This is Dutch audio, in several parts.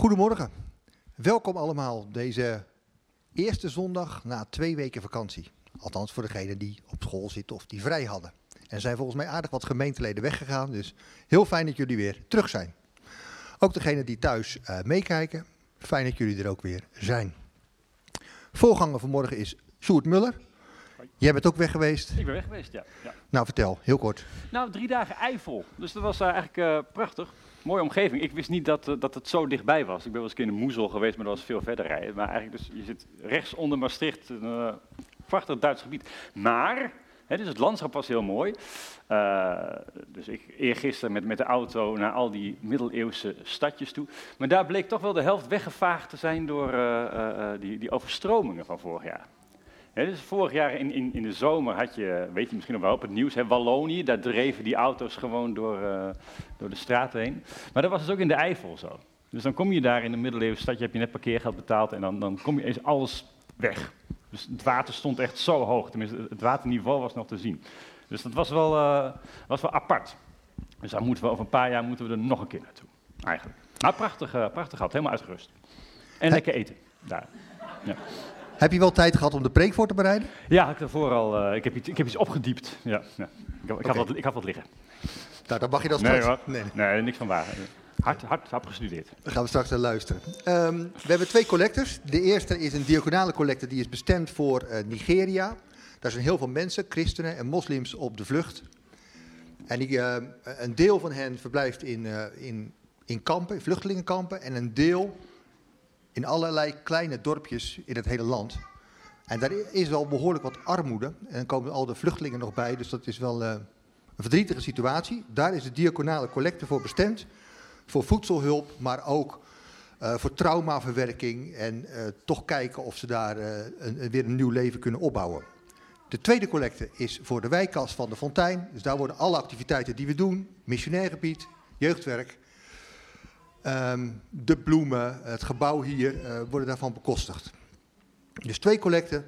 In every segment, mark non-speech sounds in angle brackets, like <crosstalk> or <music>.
Goedemorgen. Welkom allemaal deze eerste zondag na twee weken vakantie. Althans voor degenen die op school zitten of die vrij hadden. Er zijn volgens mij aardig wat gemeenteleden weggegaan, dus heel fijn dat jullie weer terug zijn. Ook degenen die thuis uh, meekijken, fijn dat jullie er ook weer zijn. Voorganger vanmorgen is Sjoerd Muller. Jij bent ook weg geweest? Ik ben weg geweest, ja. ja. Nou, vertel, heel kort. Nou, drie dagen Eifel. Dus dat was uh, eigenlijk uh, prachtig. Mooie omgeving. Ik wist niet dat, uh, dat het zo dichtbij was. Ik ben wel eens in Moezel geweest, maar dat was veel verder rijden. Maar eigenlijk, dus, je zit rechts onder Maastricht, een prachtig Duits gebied. Maar, hè, dus het landschap was heel mooi. dus ik eergisteren met, met de auto naar al die middeleeuwse stadjes toe. Maar daar bleek toch wel de helft weggevaagd te zijn door die, die overstromingen van vorig jaar. He, dus vorig jaar in, in, in de zomer had je, weet je misschien nog wel op het nieuws, he, Wallonië, daar dreven die auto's gewoon door, uh, door de straat heen. Maar dat was dus ook in de Eifel zo. Dus dan kom je daar in de middeleeuwse stad, je hebt je net parkeergeld betaald en dan, dan kom je eens alles weg. Dus het water stond echt zo hoog, tenminste het waterniveau was nog te zien. Dus dat was wel, uh, was wel apart. Dus daar moeten we over een paar jaar moeten we er nog een keer naartoe, eigenlijk. Maar prachtig, uh, prachtig gehad, helemaal uitgerust. En lekker eten, daar. Ja. Heb je wel tijd gehad om de preek voor te bereiden? Ja, ik, daarvoor al, uh, ik, heb iets, ik heb iets opgediept. Ja, ja. Ik, ik, okay. had wat, ik had wat liggen. Nou, dan mag je dat straks. Nee, nee. nee, niks van waar. Hard, hard, hard gestudeerd. Dan gaan we straks naar luisteren. Um, we hebben twee collectors. De eerste is een diaconale collecte die is bestemd voor uh, Nigeria. Daar zijn heel veel mensen, christenen en moslims, op de vlucht. En die, uh, een deel van hen verblijft in, in, in kampen, in vluchtelingenkampen. En een deel in allerlei kleine dorpjes in het hele land. En daar is wel behoorlijk wat armoede. En dan komen al de vluchtelingen nog bij, dus dat is wel uh, een verdrietige situatie. Daar is de diaconale collecte voor bestemd. Voor voedselhulp, maar ook uh, voor traumaverwerking. En uh, toch kijken of ze daar weer een nieuw leven kunnen opbouwen. De tweede collecte is voor de wijkkas van de Fontein. Dus daar worden alle activiteiten die we doen, missionair gebied, jeugdwerk, Um, de bloemen, het gebouw hier, uh, worden daarvan bekostigd. Dus twee collecten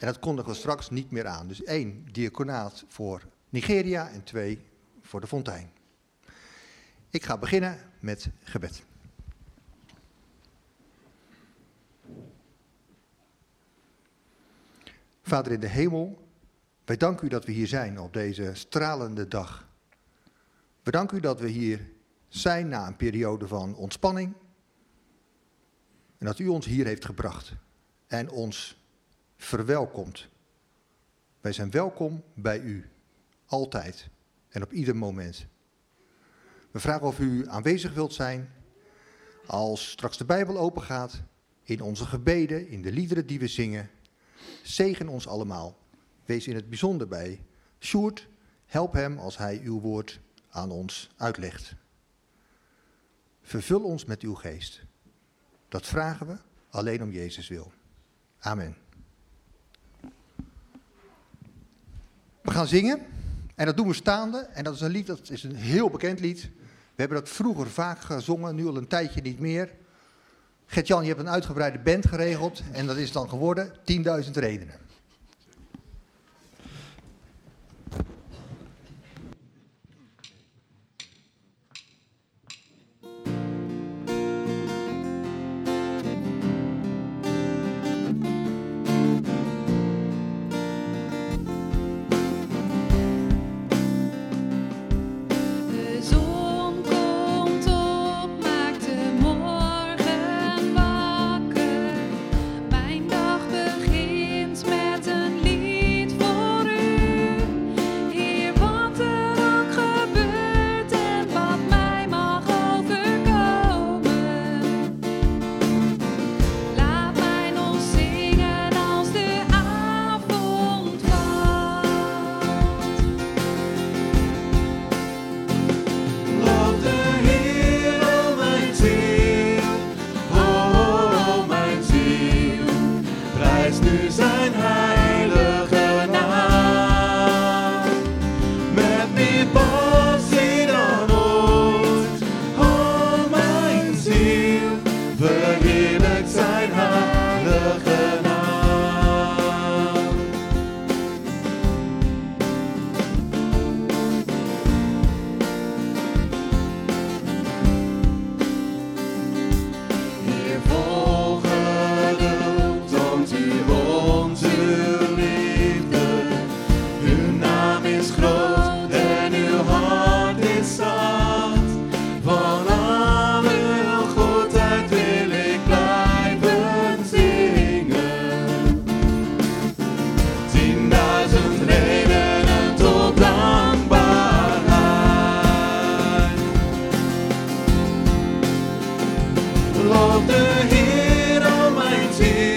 en dat kondigen we straks niet meer aan. Dus één diaconaat voor Nigeria en twee voor de fontein. Ik ga beginnen met gebed. Vader in de hemel, wij danken u dat we hier zijn op deze stralende dag. We danken u dat we hier zijn na een periode van ontspanning. En dat u ons hier heeft gebracht en ons verwelkomt. Wij zijn welkom bij u, altijd en op ieder moment. We vragen of u aanwezig wilt zijn als straks de Bijbel opengaat, in onze gebeden, in de liederen die we zingen. Zegen ons allemaal. Wees in het bijzonder bij Sjoerd. Help hem als hij uw woord aan ons uitlegt. Vervul ons met uw geest. Dat vragen we alleen om Jezus wil. Amen. We gaan zingen. En dat doen we staande. En dat is een lied, dat is een heel bekend lied. We hebben dat vroeger vaak gezongen, nu al een tijdje niet meer. Gert-Jan, je hebt een uitgebreide band geregeld. En dat is dan geworden 10.000 redenen. Loof de Heer, o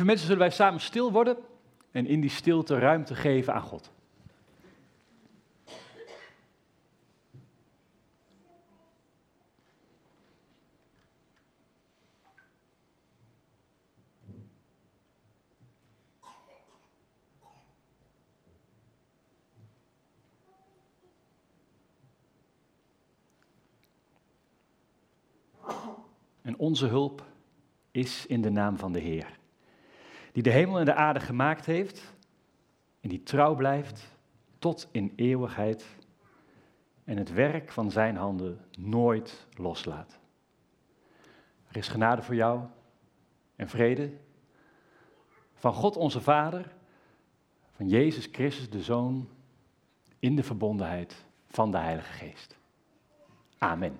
Lieve mensen, zullen wij samen stil worden en in die stilte ruimte geven aan God. En onze hulp is in de naam van de Heer, die de hemel en de aarde gemaakt heeft en die trouw blijft tot in eeuwigheid en het werk van zijn handen nooit loslaat. Er is genade voor jou en vrede van God onze Vader, van Jezus Christus de Zoon, in de verbondenheid van de Heilige Geest. Amen.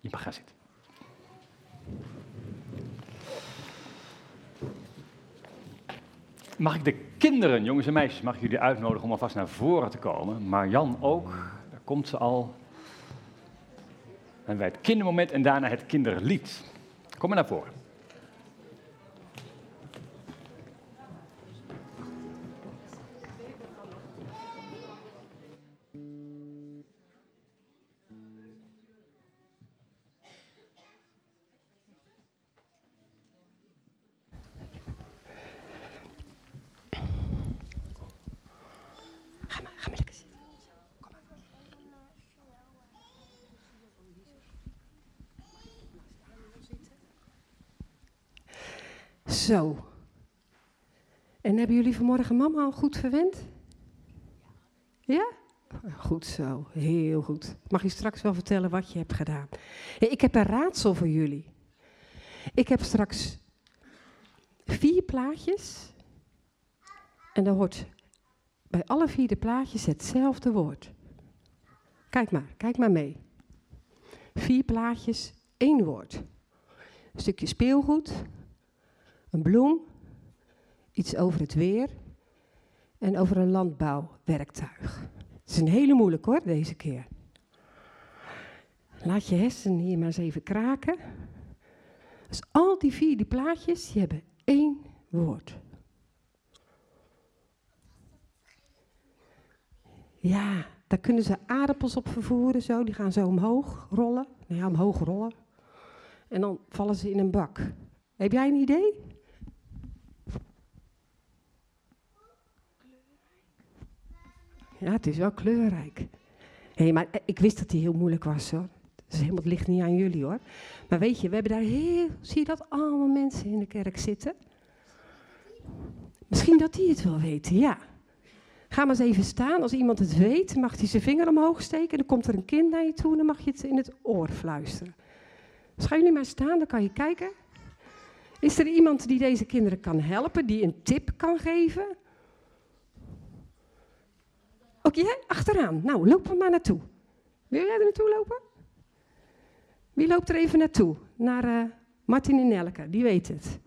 Je mag gaan zitten. Mag ik de kinderen, jongens en meisjes, mag ik jullie uitnodigen om alvast naar voren te komen? Marjan ook, daar komt ze al. En wij het kindermoment en daarna het kinderlied. Kom maar naar voren. Hebben jullie vanmorgen mama al goed verwend? Ja? Goed zo, heel goed. Mag je straks wel vertellen wat je hebt gedaan? Ik heb een raadsel voor jullie. Ik heb straks vier plaatjes. En daar hoort bij alle vier de plaatjes hetzelfde woord. Kijk maar, kijk maar mee. Vier plaatjes, één woord. Een stukje speelgoed, een bloem, iets over het weer en over een landbouwwerktuig. Het is een hele moeilijk hoor, deze keer. Laat je hersenen hier maar eens even kraken. Dus al die vier die plaatjes, die hebben één woord. Ja, daar kunnen ze aardappels op vervoeren, zo. Die gaan zo omhoog rollen. Nou ja, omhoog rollen. En dan vallen ze in een bak. Heb jij een idee? Ja, het is wel kleurrijk. Hé, maar eh, ik wist dat die heel moeilijk was hoor. Dus helemaal, het ligt niet aan jullie hoor. Maar weet je, we hebben daar heel. Zie je dat allemaal mensen in de kerk zitten? Misschien dat die het wel weten, ja. Ga maar eens even staan. Als iemand het weet, mag hij zijn vinger omhoog steken. Dan komt er een kind naar je toe en dan mag je het in het oor fluisteren. Dus gaan jullie maar staan, dan kan je kijken. Is er iemand die deze kinderen kan helpen, die een tip kan geven? Ook jij achteraan. Nou, loop er maar naartoe. Wil jij er naartoe lopen? Wie loopt er even naartoe? Naar eh, Martin en Nelke, die weet het.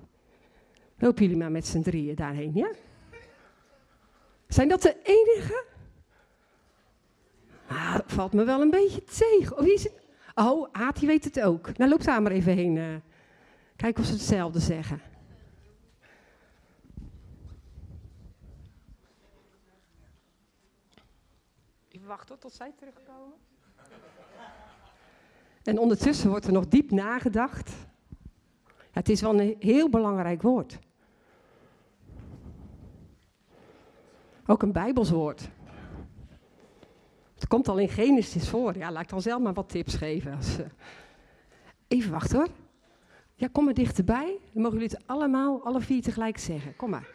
Lopen jullie maar met z'n drieën daarheen, ja? Zijn dat de enige? Ah, dat valt me wel een beetje tegen. Oh, wie is het? Oh, Aad, die weet het ook. Nou, loop daar maar even heen. eh. Kijk of ze hetzelfde zeggen. Wachten tot zij terugkomen. En ondertussen wordt er nog diep nagedacht. Het is wel een heel belangrijk woord. Ook een Bijbels woord. Het komt al in Genesis voor. Ja, laat ik dan zelf maar wat tips geven. Eh, Even wachten hoor. Ja, kom maar dichterbij. Dan mogen jullie het allemaal, alle vier tegelijk zeggen. Kom maar.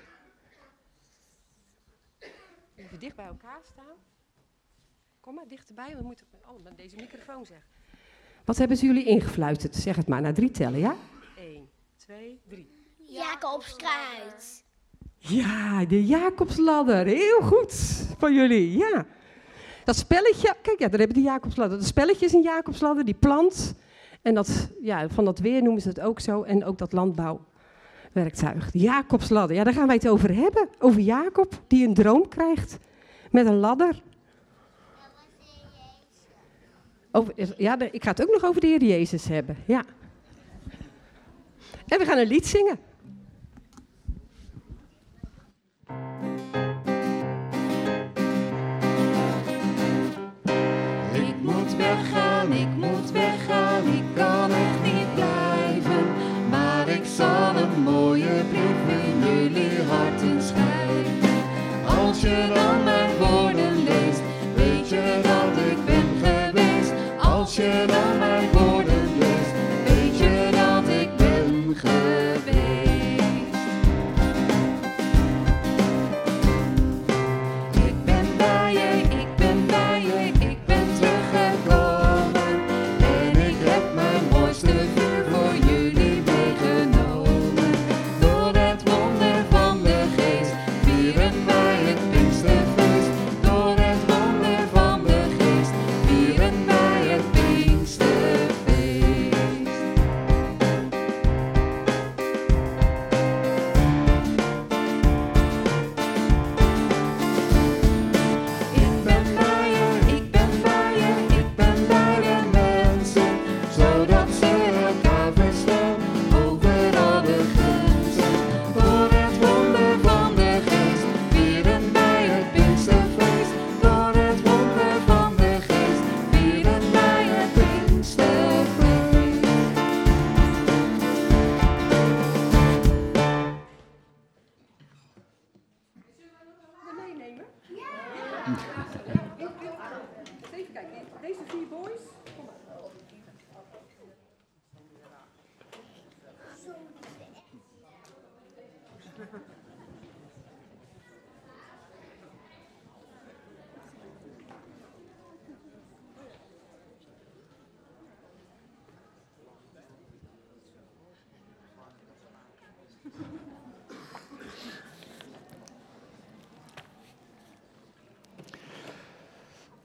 Even dicht bij elkaar staan. Kom maar dichterbij. We moeten allemaal met deze microfoon zeggen. Wat hebben ze jullie ingefluisterd? Zeg het maar, na drie tellen, ja? 1, 2, 3. Jacobskruid. Ja, de Jacobsladder. Heel goed van jullie, ja. Dat spelletje, kijk, ja, daar hebben we de Jacobsladder. Dat spelletje is een Jacobsladder, die plant. En dat, ja, van dat weer noemen ze het ook zo. En ook dat landbouwwerktuig. De Jacobsladder, ja, daar gaan wij het over hebben. Over Jacob, die een droom krijgt met een ladder. Over, ja, ik ga het ook nog over de Heer Jezus hebben, ja. En we gaan een lied zingen.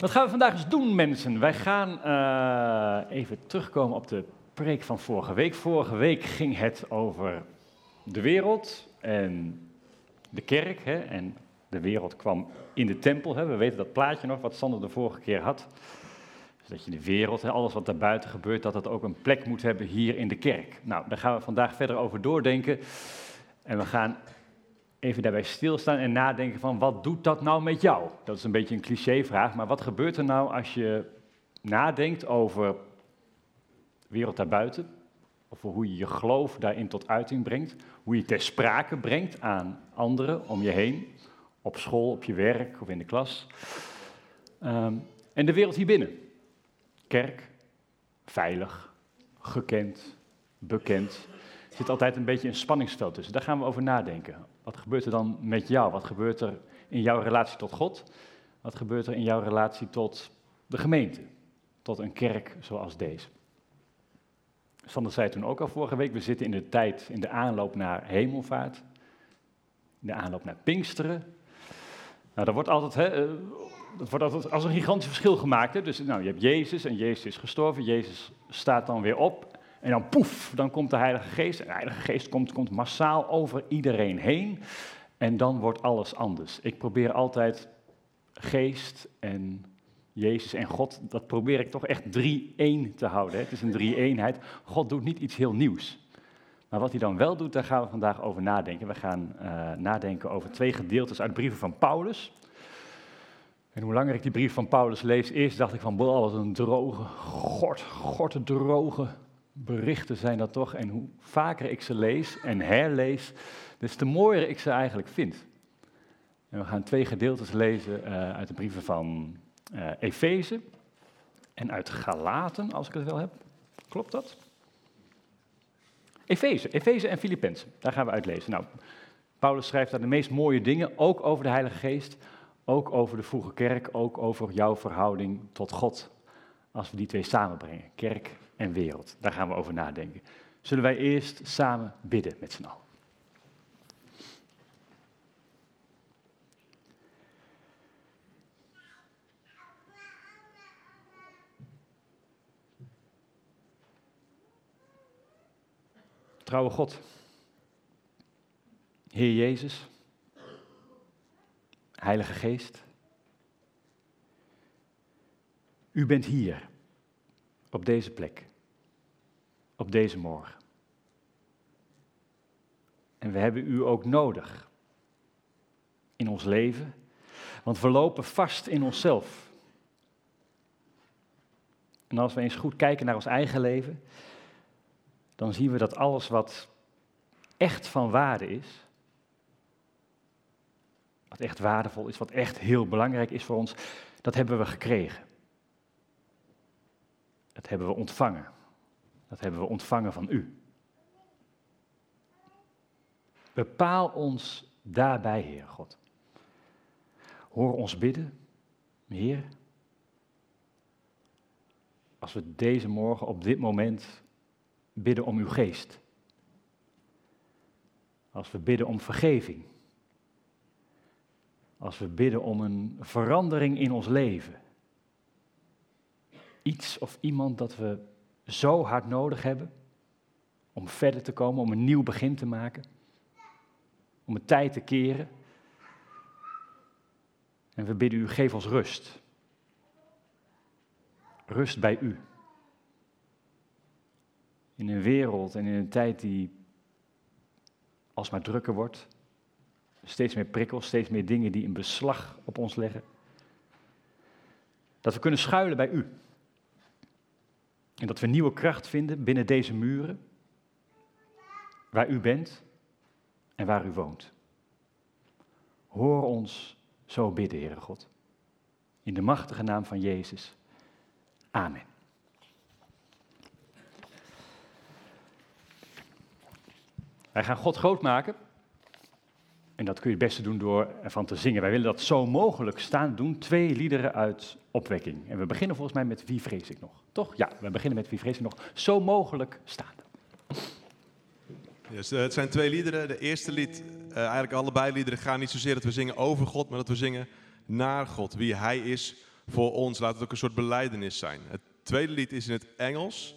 Wat gaan we vandaag eens doen, mensen? Wij gaan eh, even terugkomen op de preek van vorige week. Vorige week ging het over de wereld en de kerk. Hè? En de wereld kwam in de tempel. Hè? We weten dat plaatje nog, wat Sander de vorige keer had. Dus dat je de wereld, hè, alles wat daarbuiten gebeurt, dat dat ook een plek moet hebben hier in de kerk. Nou, daar gaan we vandaag verder over doordenken. En we gaan even daarbij stilstaan en nadenken van wat doet dat nou met jou? Dat is een beetje een clichévraag, maar wat gebeurt er nou als je nadenkt over de wereld daarbuiten? Over hoe je je geloof daarin tot uiting brengt, hoe je ter sprake brengt aan anderen om je heen, op school, op je werk of in de klas. Ehm, en de wereld hierbinnen. Kerk, veilig, gekend, bekend. Er zit altijd een beetje een spanningsveld tussen. Daar gaan we over nadenken. Wat gebeurt er dan met jou? Wat gebeurt er in jouw relatie tot God? Wat gebeurt er in jouw relatie tot de gemeente? Tot een kerk zoals deze? Sander zei toen ook al vorige week, we zitten in de tijd, in de aanloop naar hemelvaart. In de aanloop naar Pinksteren. Nou, daar wordt altijd, hè, eh, dat wordt altijd als een gigantisch verschil gemaakt. Dus nou, je hebt Jezus en Jezus is gestorven. Jezus staat dan weer op. En dan poef, dan komt de Heilige Geest. En de Heilige Geest komt, komt massaal over iedereen heen. En dan wordt alles anders. Ik probeer altijd geest en Jezus en God, dat probeer ik toch echt 3-1 te houden. Het is een drie-eenheid. God doet niet iets heel nieuws. Maar wat hij dan wel doet, daar gaan we vandaag over nadenken. We gaan eh, nadenken over twee gedeeltes uit brieven van Paulus. En hoe langer ik die brief van Paulus lees, eerst dacht ik van, boah, wat een droge, gort, gorte droge berichten zijn dat toch. En hoe vaker ik ze lees en herlees, des te mooier ik ze eigenlijk vind. En we gaan twee gedeeltes lezen eh, uit de brieven van uh, Efeze en uit Galaten, als ik het wel heb. Klopt dat? Efeze, Efeze en Filippenzen, daar gaan we uit lezen. Nou, Paulus schrijft daar de meest mooie dingen, ook over de Heilige Geest, ook over de vroege kerk, ook over jouw verhouding tot God. Als we die twee samenbrengen, kerk en wereld, daar gaan we over nadenken. Zullen wij eerst samen bidden met z'n allen? Trouwe God, Heer Jezus, Heilige Geest, U bent hier, op deze plek, op deze morgen. En we hebben U ook nodig in ons leven, want we lopen vast in onszelf. En als we eens goed kijken naar ons eigen leven, dan zien we dat alles wat echt van waarde is, wat echt waardevol is, wat echt heel belangrijk is voor ons, dat hebben we gekregen. Dat hebben we ontvangen. Dat hebben we ontvangen van u. Bepaal ons daarbij, Heer God. Hoor ons bidden, Heer. Als we deze morgen op dit moment bidden om uw geest. Als we bidden om vergeving. Als we bidden om een verandering in ons leven. Iets of iemand dat we zo hard nodig hebben om verder te komen, om een nieuw begin te maken. Om een tijd te keren. En we bidden u, geef ons rust. Rust bij u. In een wereld en in een tijd die alsmaar drukker wordt. Steeds meer prikkels, steeds meer dingen die een beslag op ons leggen. Dat we kunnen schuilen bij u. En dat we nieuwe kracht vinden binnen deze muren. Waar u bent en waar u woont. Hoor ons zo bidden, Heere God. In de machtige naam van Jezus. Amen. Wij gaan God groot maken. En dat kun je het beste doen door ervan te zingen. Wij willen dat zo mogelijk staan doen. Twee liederen uit opwekking. En we beginnen volgens mij met Wie vrees ik nog? Toch? Ja, we beginnen met Wie vrees ik nog? Zo mogelijk staan. Eh, het zijn twee liederen. De eerste lied, eh, eigenlijk allebei liederen, gaan niet zozeer dat we zingen over God, maar dat we zingen naar God. Wie Hij is voor ons. Laat het ook een soort beleidenis zijn. Het tweede lied is in het Engels.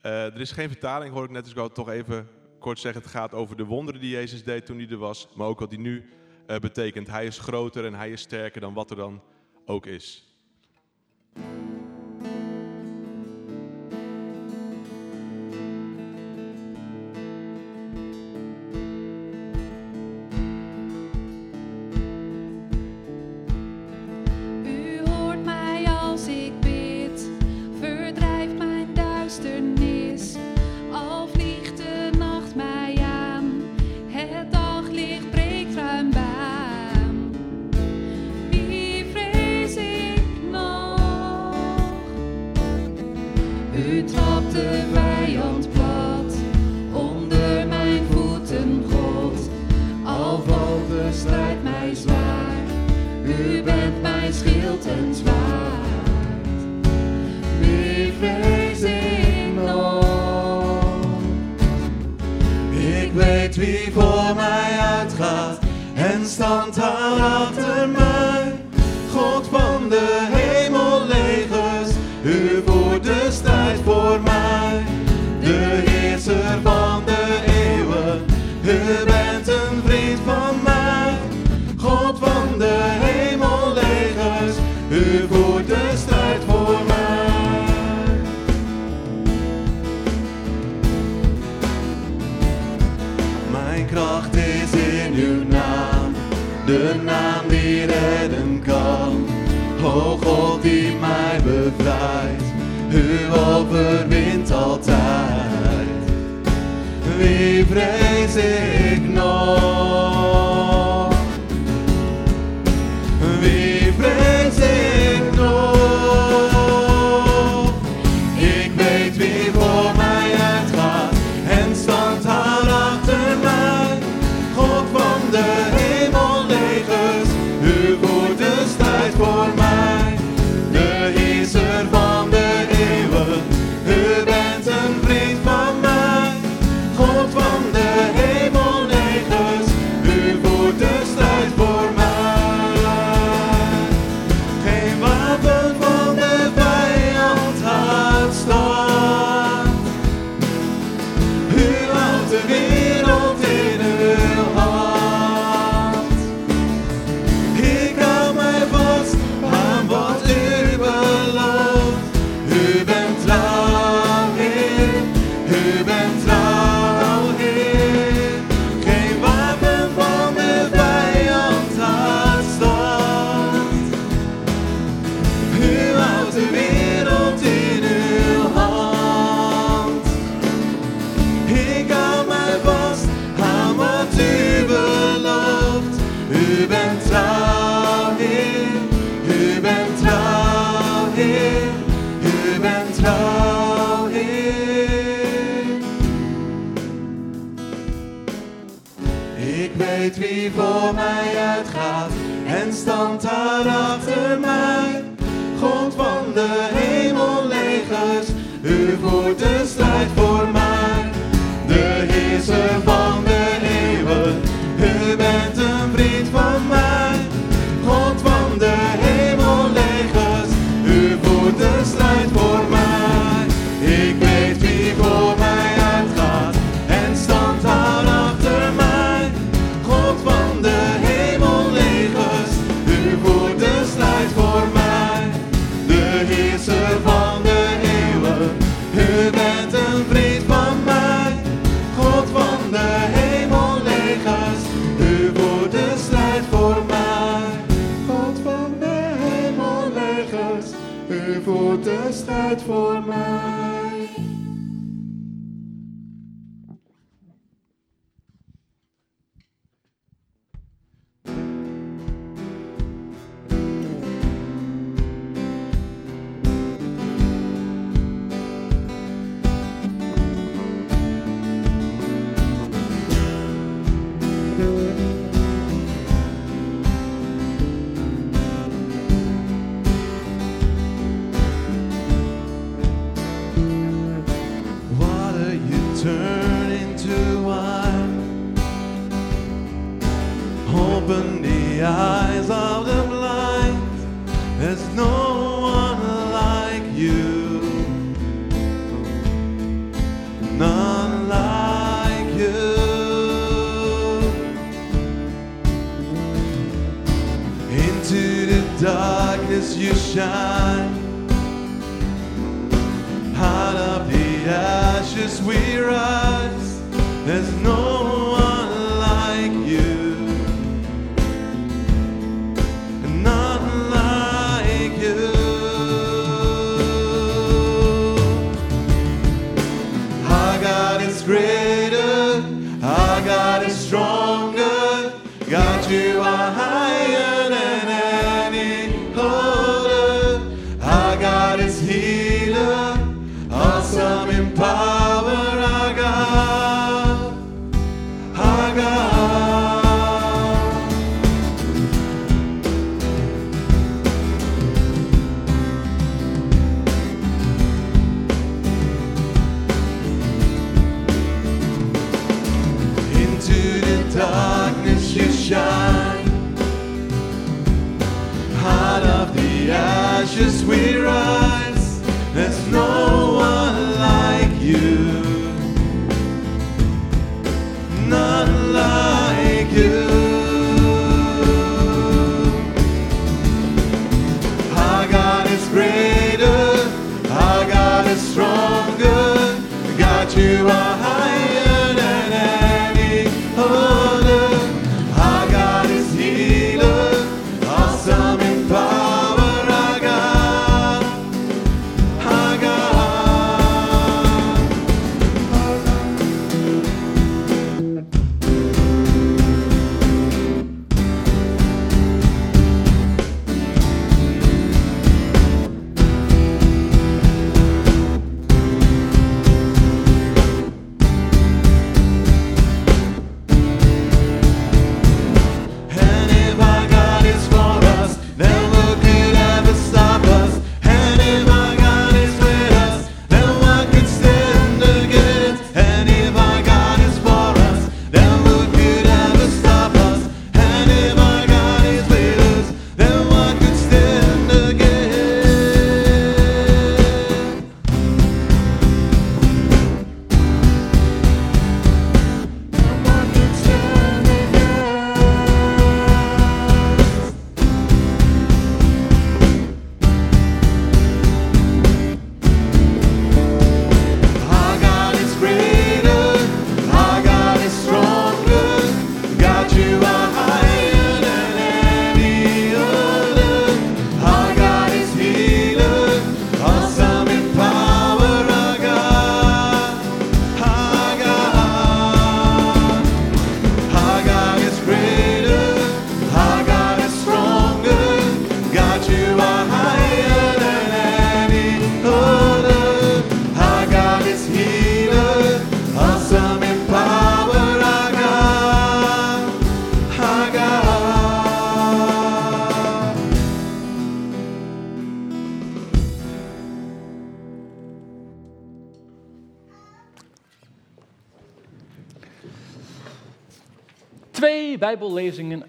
Eh, er is geen vertaling, hoor ik net, dus ik wou toch even kort zeggen. Het gaat over de wonderen die Jezus deed toen hij er was, maar ook wat hij nu eh, betekent. Hij is groter en hij is sterker dan wat er dan ook is. Zwaar, wie vreest in Ik weet wie voor mij uitgaat en stand daar achter mij. gedraaid. U overwint altijd. Wie vrees ik?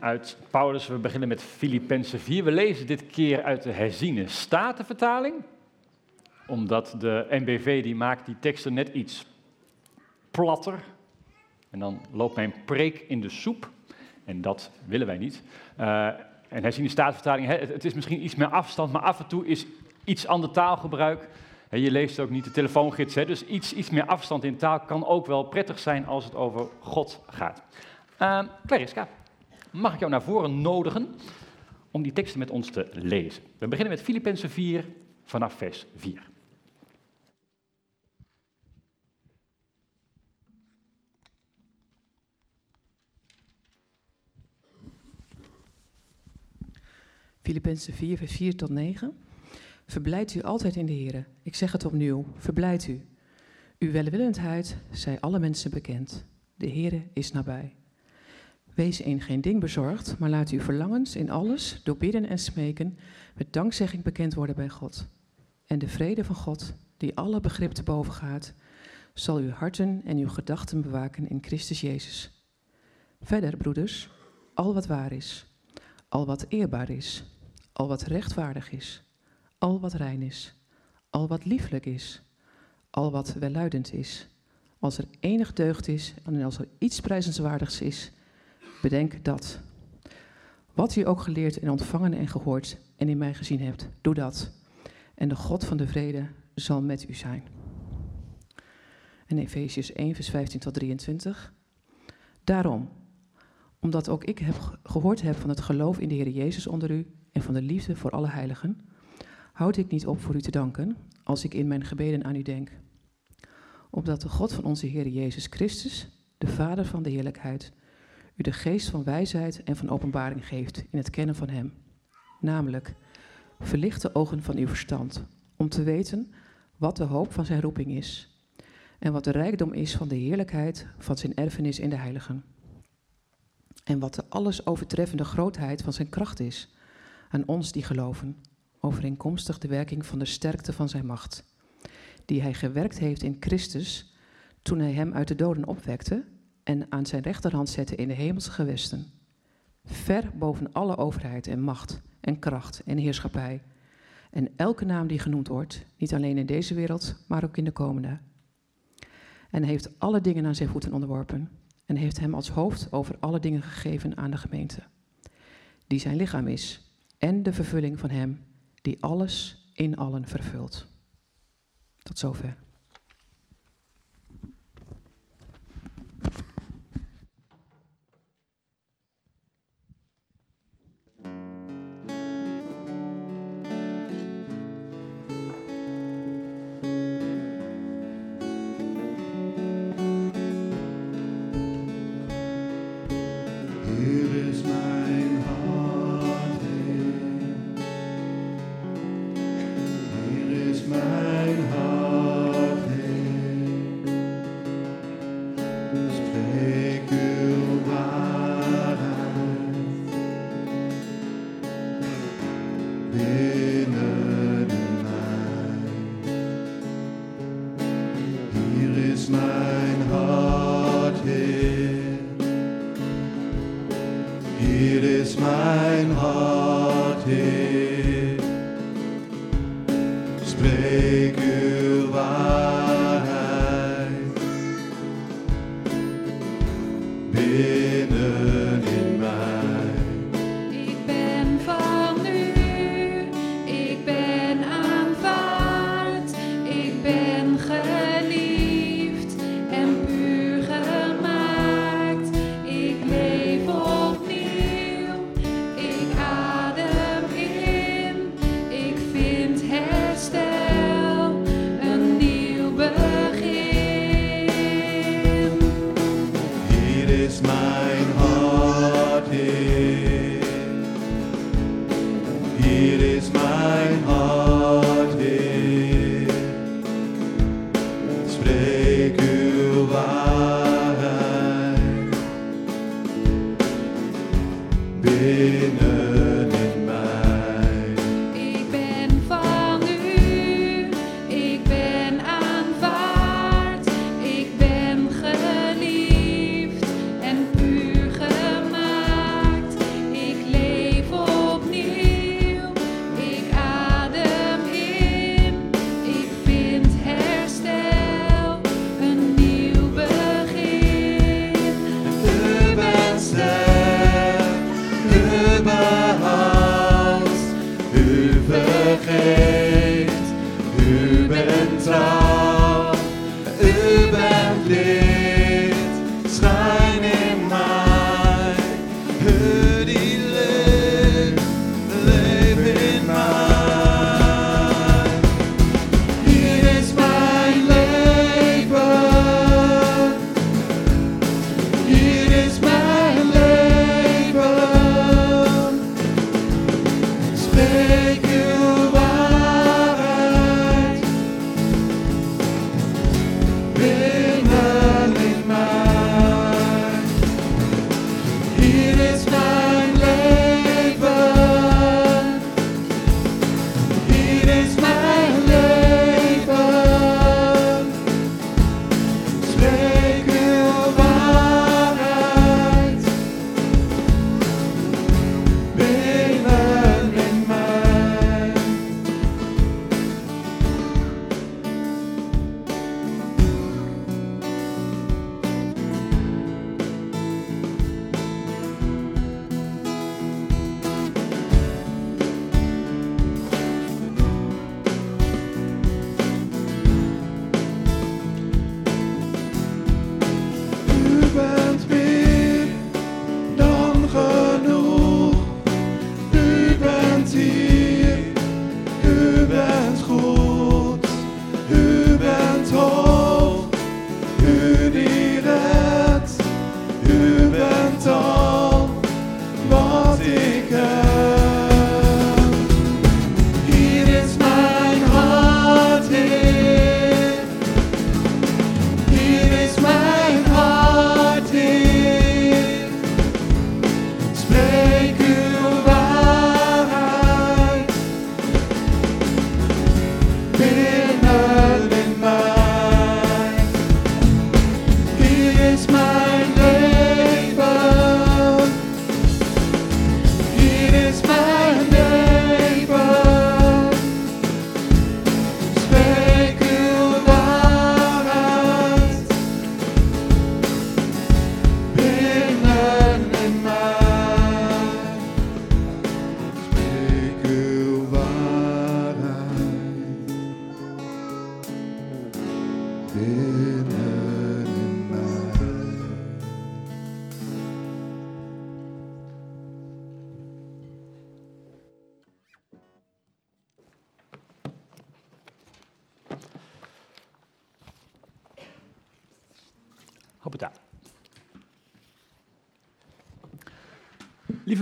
Uit Paulus. We beginnen met Filippenzen 4. We lezen dit keer uit de herziene statenvertaling. Omdat de NBV die maakt die teksten net iets platter. En dan loopt mijn preek in de soep. En dat willen wij niet. Eh, en herziene statenvertaling, het, is misschien iets meer afstand, maar af en toe is iets ander taalgebruik. Je leest ook niet de telefoongids, dus iets, iets meer afstand in taal kan ook wel prettig zijn als het over God gaat. Uh, Clariska, mag ik jou naar voren nodigen om die teksten met ons te lezen? We beginnen met Filippenzen 4 vanaf vers 4. Filippenzen 4, vers 4 tot 9. Verblijd u altijd in de Heer. Ik zeg het opnieuw, verblijd u. Uw welwillendheid zij alle mensen bekend. De Heer is nabij. Wees in geen ding bezorgd, maar laat uw verlangens in alles door bidden en smeken met dankzegging bekend worden bij God. En de vrede van God, die alle begrip te boven gaat, zal uw harten en uw gedachten bewaken in Christus Jezus. Verder, broeders, al wat waar is, al wat eerbaar is, al wat rechtvaardig is, al wat rein is, al wat lieflijk is, al wat welluidend is, als er enig deugd is en als er iets prijzenswaardigs is, bedenk dat. Wat u ook geleerd en ontvangen en gehoord en in mij gezien hebt, doe dat. En de God van de vrede zal met u zijn. En Efesius 1, vers 15 tot 23. Daarom, omdat ook ik heb gehoord heb van het geloof in de Heer Jezus onder u en van de liefde voor alle heiligen, houd ik niet op voor u te danken als ik in mijn gebeden aan u denk. Opdat de God van onze Heer Jezus Christus, de Vader van de heerlijkheid, u de geest van wijsheid en van openbaring geeft in het kennen van Hem. Namelijk, verlicht de ogen van uw verstand, om te weten wat de hoop van zijn roeping is en wat de rijkdom is van de heerlijkheid van zijn erfenis in de heiligen. En wat de alles overtreffende grootheid van zijn kracht is aan ons die geloven, overeenkomstig de werking van de sterkte van zijn macht, die hij gewerkt heeft in Christus toen hij hem uit de doden opwekte en aan zijn rechterhand zette in de hemelse gewesten, ver boven alle overheid en macht en kracht en heerschappij, en elke naam die genoemd wordt, niet alleen in deze wereld, maar ook in de komende. En heeft alle dingen aan zijn voeten onderworpen en heeft hem als hoofd over alle dingen gegeven aan de gemeente, die zijn lichaam is en de vervulling van hem die alles in allen vervult. Tot zover. it is my heart.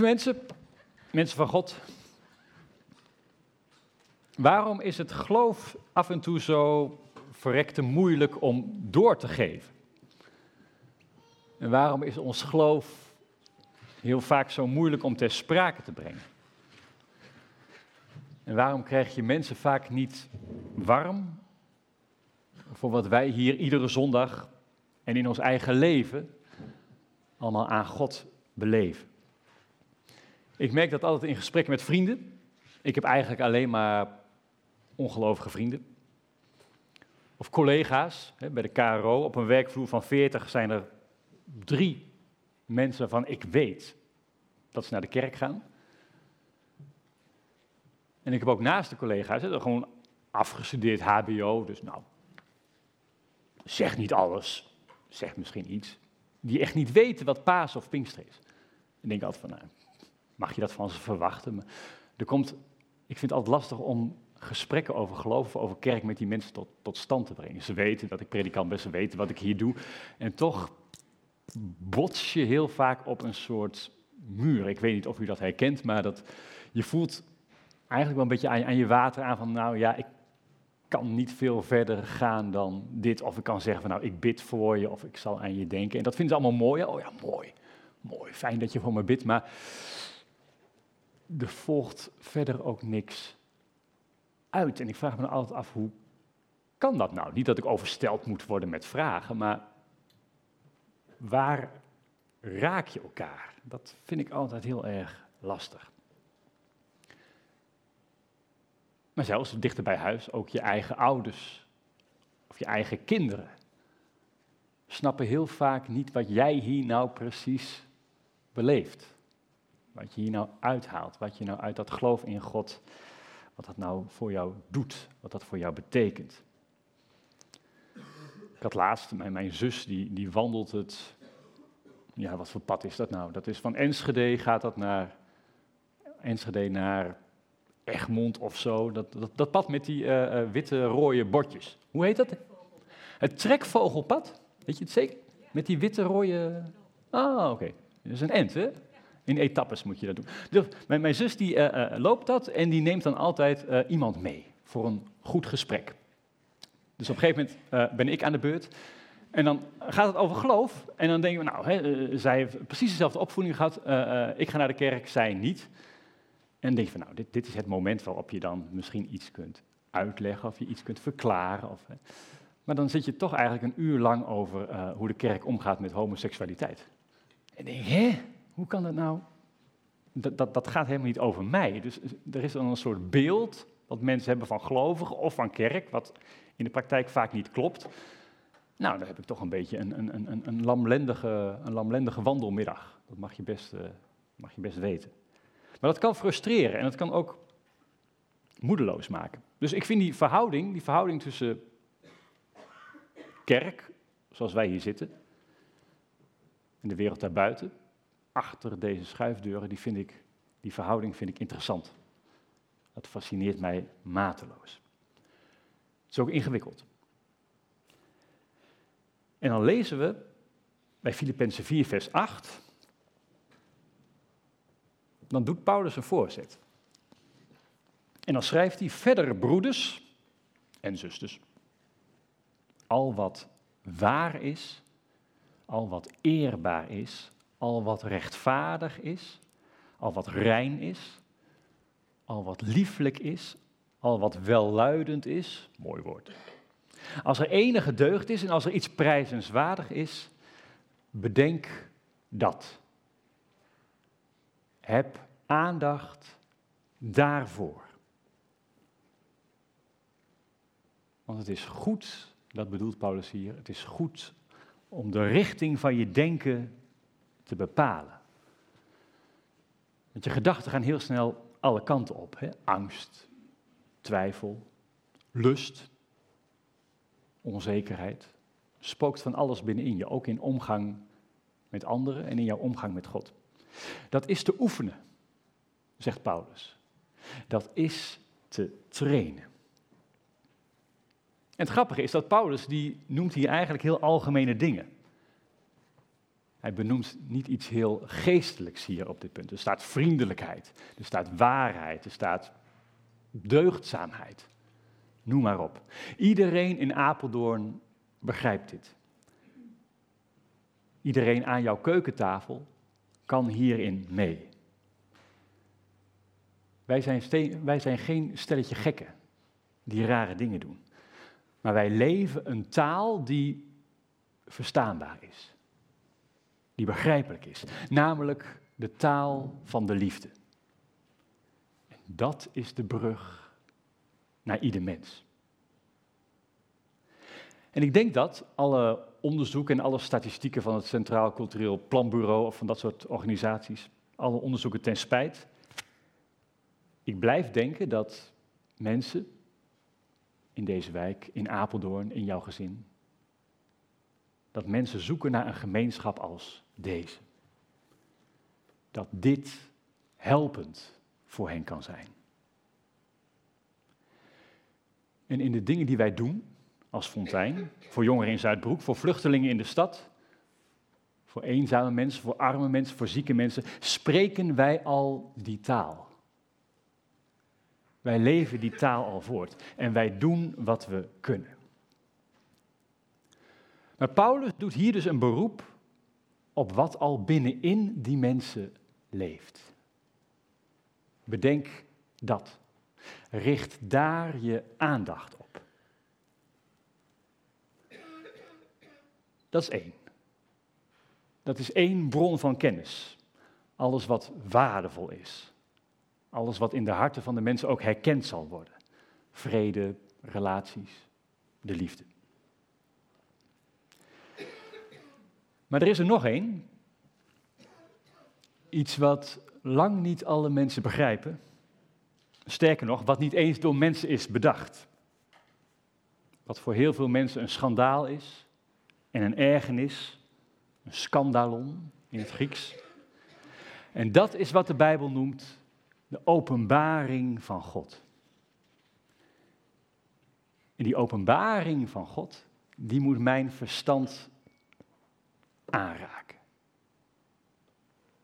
Mensen, mensen van God. Waarom is het geloof af en toe zo verrekte moeilijk om door te geven? En waarom is ons geloof heel vaak zo moeilijk om ter sprake te brengen? En waarom krijg je mensen vaak niet warm voor wat wij hier iedere zondag en in ons eigen leven allemaal aan God beleven? Ik merk dat altijd in gesprekken met vrienden. Ik heb eigenlijk alleen maar ongelovige vrienden. Of collega's bij de KRO. Op een werkvloer van 40 zijn er drie mensen van ik weet dat ze naar de kerk gaan. En ik heb ook naast de collega's, hè, gewoon afgestudeerd HBO, dus nou, zeg niet alles, zeg misschien iets, die echt niet weten wat paas of pinkster is. Ik denk altijd van, nou, mag je dat van ze verwachten? Maar er komt, ik vind het altijd lastig om gesprekken over geloof, over kerk met die mensen tot, tot stand te brengen. Ze weten dat ik predikant ben, ze weten wat ik hier doe. En toch bots je heel vaak op een soort muur. Ik weet niet of u dat herkent, maar dat, je voelt eigenlijk wel een beetje aan, aan je water aan van, nou ja, ik kan niet veel verder gaan dan dit. Of ik kan zeggen van, nou, ik bid voor je, of ik zal aan je denken. En dat vinden ze allemaal mooi. Oh ja, mooi, mooi, fijn dat je voor me bidt, maar er volgt verder ook niks uit. En ik vraag me altijd af, hoe kan dat nou? Niet dat ik oversteld moet worden met vragen, maar waar raak je elkaar? Dat vind ik altijd heel erg lastig. Maar zelfs dichter bij huis, ook je eigen ouders of je eigen kinderen snappen heel vaak niet wat jij hier nou precies beleeft. Wat je hier nou uithaalt, wat je nou uit dat geloof in God, wat dat nou voor jou doet, wat dat voor jou betekent. Ik had laatst, mijn, mijn zus die, die wandelt het, ja wat voor pad is dat nou? Dat is van Enschede gaat dat naar, Enschede naar Egmond of zo. Dat, dat, dat pad met die eh, eh, witte rode bordjes. Hoe heet dat? Het trekvogelpad, weet je het zeker? Met die witte rode... Ah, oké. Dat is een end, hè? In etappes moet je dat doen. Dus mijn, zus die eh, eh, loopt dat en die neemt dan altijd eh, iemand mee voor een goed gesprek. Dus op een gegeven moment ben ik aan de beurt. En dan gaat het over geloof. En dan denken we, nou, hè, zij heeft precies dezelfde opvoeding gehad. eh, eh, ik ga naar de kerk, zij niet. En dan denk je van, nou, dit, dit is het moment waarop je dan misschien iets kunt uitleggen of je iets kunt verklaren. Of, hè. Maar dan zit je toch eigenlijk een uur lang over hoe de kerk omgaat met homoseksualiteit. En denk je, hè, hoe kan dat nou? Dat, dat, dat gaat helemaal niet over mij. Dus er is dan een soort beeld wat mensen hebben van gelovigen of van kerk, wat in de praktijk vaak niet klopt. Nou, dan heb ik toch een beetje een, een, een, een, lamlendige, een lamlendige wandelmiddag. Dat mag je, best, eh, mag je best weten. Maar dat kan frustreren en dat kan ook moedeloos maken. Dus ik vind die verhouding, die verhouding tussen kerk, zoals wij hier zitten, en de wereld daarbuiten, achter deze schuifdeuren, die, vind ik, die verhouding vind ik interessant. Dat fascineert mij mateloos. Het is ook ingewikkeld. En dan lezen we bij Filippenzen 4, vers 8. Dan doet Paulus een voorzet. En dan schrijft hij verder, broeders en zusters. Al wat waar is, al wat eerbaar is, al wat rechtvaardig is, al wat rein is, al wat lieflijk is, al wat welluidend is, mooi woord. Als er enige deugd is en als er iets prijzenswaardig is, bedenk dat. Heb aandacht daarvoor. Want het is goed, dat bedoelt Paulus hier, het is goed om de richting van je denken te bepalen. Want je gedachten gaan heel snel alle kanten op. Hè? Angst, twijfel, lust, onzekerheid. Spookt van alles binnenin je, ook in omgang met anderen en in jouw omgang met God. Dat is te oefenen, zegt Paulus. Dat is te trainen. En het grappige is dat Paulus, die noemt hier eigenlijk heel algemene dingen. Hij benoemt niet iets heel geestelijks hier op dit punt. Er staat vriendelijkheid, er staat waarheid, er staat deugdzaamheid. Noem maar op. Iedereen in Apeldoorn begrijpt dit. Iedereen aan jouw keukentafel kan hierin mee. Wij zijn, wij zijn geen stelletje gekken die rare dingen doen. Maar wij leven een taal die verstaanbaar is. Die begrijpelijk is. Namelijk de taal van de liefde. En dat is de brug naar ieder mens. En ik denk dat alle onderzoeken en alle statistieken van het Centraal Cultureel Planbureau of van dat soort organisaties, alle onderzoeken ten spijt, ik blijf denken dat mensen in deze wijk, in Apeldoorn, in jouw gezin, dat mensen zoeken naar een gemeenschap als deze. Dat dit helpend voor hen kan zijn. En in de dingen die wij doen als fontein, voor jongeren in Zuidbroek, voor vluchtelingen in de stad, voor eenzame mensen, voor arme mensen, voor zieke mensen, spreken wij al die taal. Wij leven die taal al voort en wij doen wat we kunnen. Maar Paulus doet hier dus een beroep op wat al binnenin die mensen leeft. Bedenk dat. Richt daar je aandacht op. Dat is één. Dat is één bron van kennis. Alles wat waardevol is. Alles wat in de harten van de mensen ook herkend zal worden. Vrede, relaties, de liefde. Maar er is er nog één. Iets wat lang niet alle mensen begrijpen. Sterker nog, wat niet eens door mensen is bedacht. Wat voor heel veel mensen een schandaal is en een ergernis, een scandalon in het Grieks. En dat is wat de Bijbel noemt de openbaring van God. En die openbaring van God, die moet mijn verstand aanraken.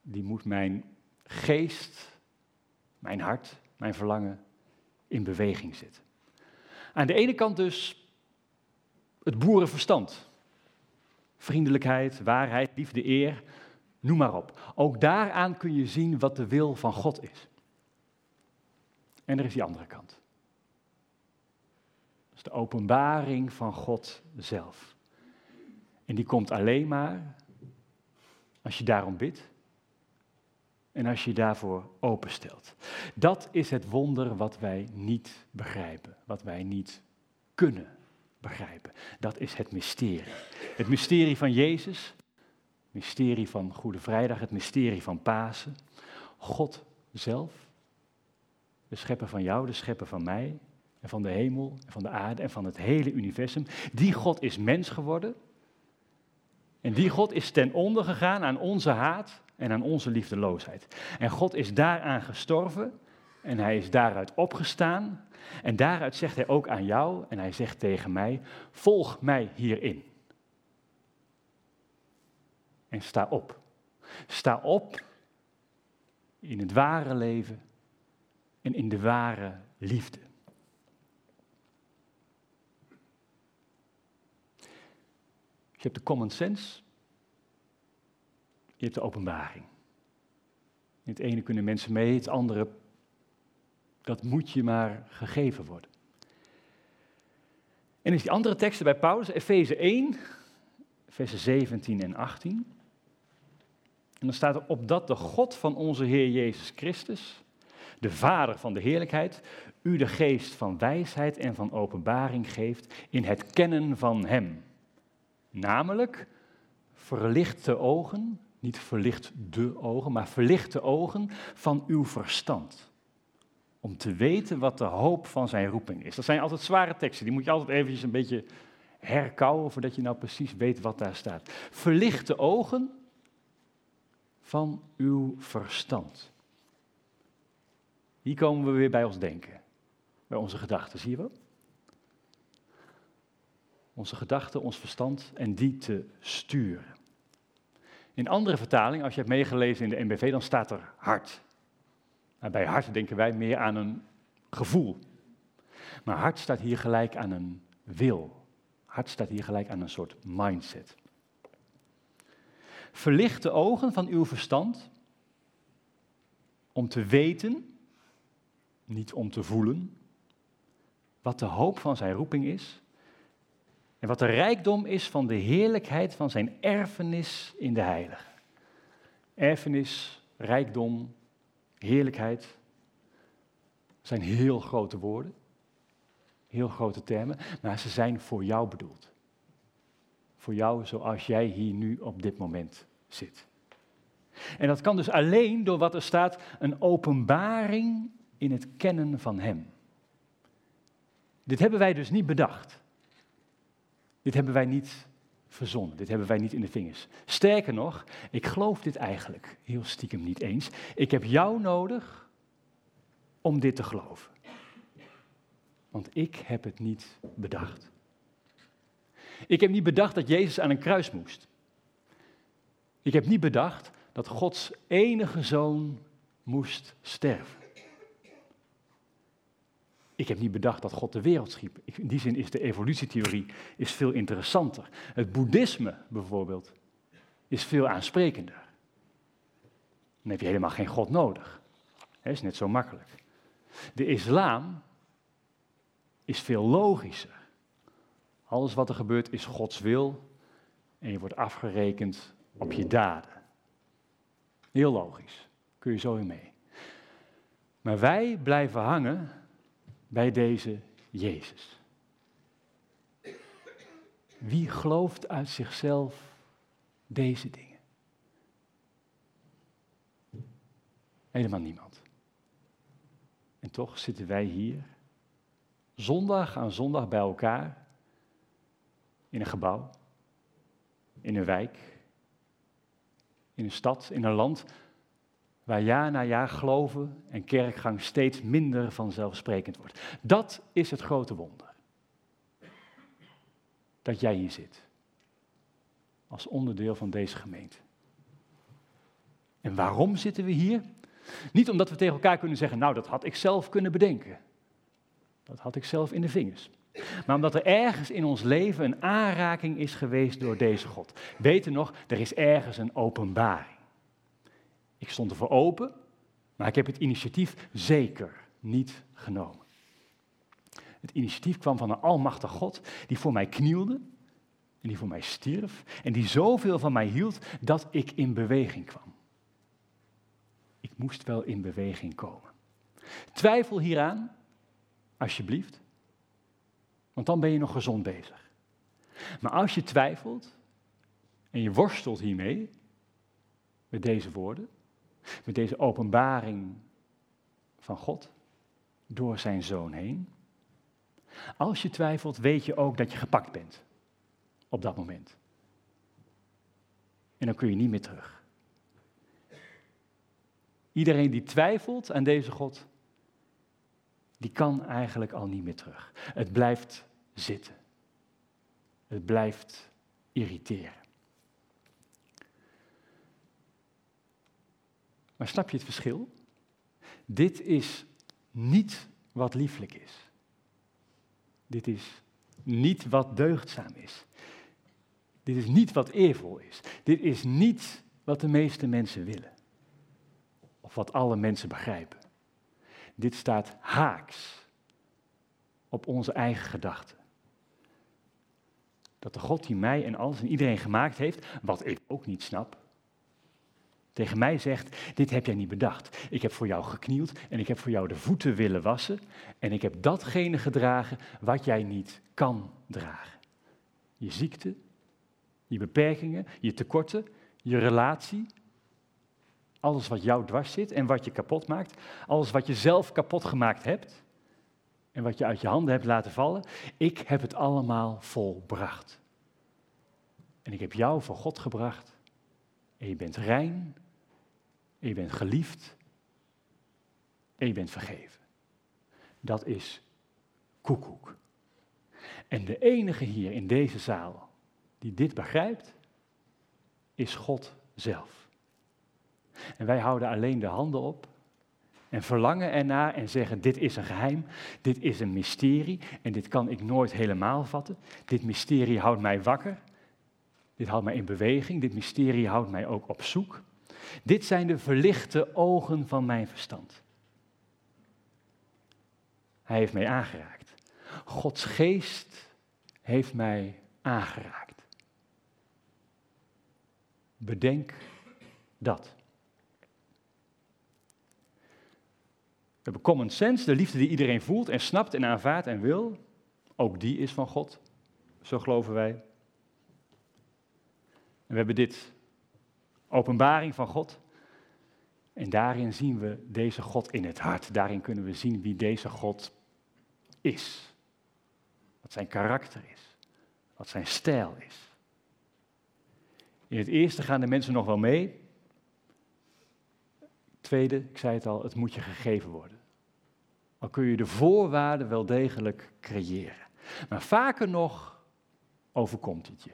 Die moet mijn geest, mijn hart, mijn verlangen in beweging zetten. Aan de ene kant dus het boerenverstand. Vriendelijkheid, waarheid, liefde, eer, noem maar op. Ook daaraan kun je zien wat de wil van God is. En er is die andere kant. Dat is de openbaring van God zelf. En die komt alleen maar als je daarom bidt en als je je daarvoor openstelt. Dat is het wonder wat wij niet begrijpen, wat wij niet kunnen begrijpen. Dat is het mysterie. Het mysterie van Jezus, het mysterie van Goede Vrijdag, het mysterie van Pasen. God zelf, de schepper van jou, de schepper van mij, en van de hemel, en van de aarde en van het hele universum. Die God is mens geworden. En die God is ten onder gegaan aan onze haat en aan onze liefdeloosheid. En God is daaraan gestorven en hij is daaruit opgestaan. En daaruit zegt hij ook aan jou en hij zegt tegen mij, volg mij hierin. En sta op. Sta op in het ware leven en in de ware liefde. Je hebt de common sense, je hebt de openbaring. In het ene kunnen mensen mee, het andere, dat moet je maar gegeven worden. En is die andere teksten bij Paulus, Efeze 1, versen 17 en 18. En dan staat er, opdat de God van onze Heer Jezus Christus, de Vader van de heerlijkheid, u de geest van wijsheid en van openbaring geeft in het kennen van Hem. Namelijk, verlicht de ogen, niet verlicht de ogen, maar verlicht de ogen van uw verstand. Om te weten wat de hoop van zijn roeping is. Dat zijn altijd zware teksten, die moet je altijd eventjes een beetje herkauwen voordat je nou precies weet wat daar staat. Verlicht de ogen van uw verstand. Hier komen we weer bij ons denken, bij onze gedachten, zie je wel? Onze gedachten, ons verstand en die te sturen. In andere vertalingen, als je hebt meegelezen in de NBV, dan staat er hart. Maar bij hart denken wij meer aan een gevoel. Maar hart staat hier gelijk aan een wil. Hart staat hier gelijk aan een soort mindset. Verlicht de ogen van uw verstand om te weten, niet om te voelen, wat de hoop van zijn roeping is en wat de rijkdom is van de heerlijkheid van zijn erfenis in de heilige. Erfenis, rijkdom, heerlijkheid zijn heel grote woorden, heel grote termen, maar ze zijn voor jou bedoeld. Voor jou zoals jij hier nu op dit moment zit. En dat kan dus alleen door wat er staat, een openbaring in het kennen van Hem. Dit hebben wij dus niet bedacht. Dit hebben wij niet verzonnen. Dit hebben wij niet in de vingers. Sterker nog, ik geloof dit eigenlijk heel stiekem niet eens. Ik heb jou nodig om dit te geloven. Want ik heb het niet bedacht. Ik heb niet bedacht dat Jezus aan een kruis moest. Ik heb niet bedacht dat Gods enige zoon moest sterven. Ik heb niet bedacht dat God de wereld schiep. In die zin is de evolutietheorie is veel interessanter. Het boeddhisme bijvoorbeeld is veel aansprekender. Dan heb je helemaal geen God nodig. Dat is net zo makkelijk. De islam is veel logischer. Alles wat er gebeurt is Gods wil en je wordt afgerekend op je daden. Heel logisch. Kun je zo in mee. Maar wij blijven hangen bij deze Jezus. Wie gelooft uit zichzelf deze dingen? Helemaal niemand. En toch zitten wij hier, zondag aan zondag bij elkaar, in een gebouw, in een wijk, in een stad, in een land waar jaar na jaar geloven en kerkgang steeds minder vanzelfsprekend wordt. Dat is het grote wonder. Dat jij hier zit. Als onderdeel van deze gemeente. En waarom zitten we hier? Niet omdat we tegen elkaar kunnen zeggen, nou dat had ik zelf kunnen bedenken. Dat had ik zelf in de vingers. Maar omdat er ergens in ons leven een aanraking is geweest door deze God. Weten nog, er is ergens een openbaring. Ik stond ervoor open, maar ik heb het initiatief zeker niet genomen. Het initiatief kwam van een almachtig God die voor mij knielde en die voor mij stierf en die zoveel van mij hield dat ik in beweging kwam. Ik moest wel in beweging komen. Twijfel hieraan, alsjeblieft, want dan ben je nog gezond bezig. Maar als je twijfelt en je worstelt hiermee, met deze woorden, met deze openbaring van God door zijn zoon heen. Als je twijfelt, weet je ook dat je gepakt bent op dat moment. En dan kun je niet meer terug. Iedereen die twijfelt aan deze God, die kan eigenlijk al niet meer terug. Het blijft zitten. Het blijft irriteren. Maar snap je het verschil? Dit is niet wat lieflijk is. Dit is niet wat deugdzaam is. Dit is niet wat eervol is. Dit is niet wat de meeste mensen willen. Of wat alle mensen begrijpen. Dit staat haaks op onze eigen gedachten. Dat de God die mij en alles en iedereen gemaakt heeft, wat ik ook niet snap, tegen mij zegt, dit heb jij niet bedacht. Ik heb voor jou geknield en ik heb voor jou de voeten willen wassen en ik heb datgene gedragen wat jij niet kan dragen. Je ziekte, je beperkingen, je tekorten, je relatie, alles wat jou dwars zit en wat je kapot maakt, alles wat je zelf kapot gemaakt hebt en wat je uit je handen hebt laten vallen, ik heb het allemaal volbracht. En ik heb jou voor God gebracht en je bent rein je bent geliefd. En je bent vergeven. Dat is koekoek. En de enige hier in deze zaal die dit begrijpt, is God zelf. En wij houden alleen de handen op en verlangen ernaar en zeggen: Dit is een geheim, dit is een mysterie en dit kan ik nooit helemaal vatten. Dit mysterie houdt mij wakker, dit houdt mij in beweging, dit mysterie houdt mij ook op zoek. Dit zijn de verlichte ogen van mijn verstand. Hij heeft mij aangeraakt. Gods geest heeft mij aangeraakt. Bedenk dat. We hebben common sense, de liefde die iedereen voelt en snapt en aanvaardt en wil. Ook die is van God, zo geloven wij. En we hebben dit, openbaring van God. En daarin zien we deze God in het hart. Daarin kunnen we zien wie deze God is. Wat zijn karakter is. Wat zijn stijl is. In het eerste gaan de mensen nog wel mee. Tweede, ik zei het al, het moet je gegeven worden. Al kun je de voorwaarden wel degelijk creëren. Maar vaker nog overkomt het je.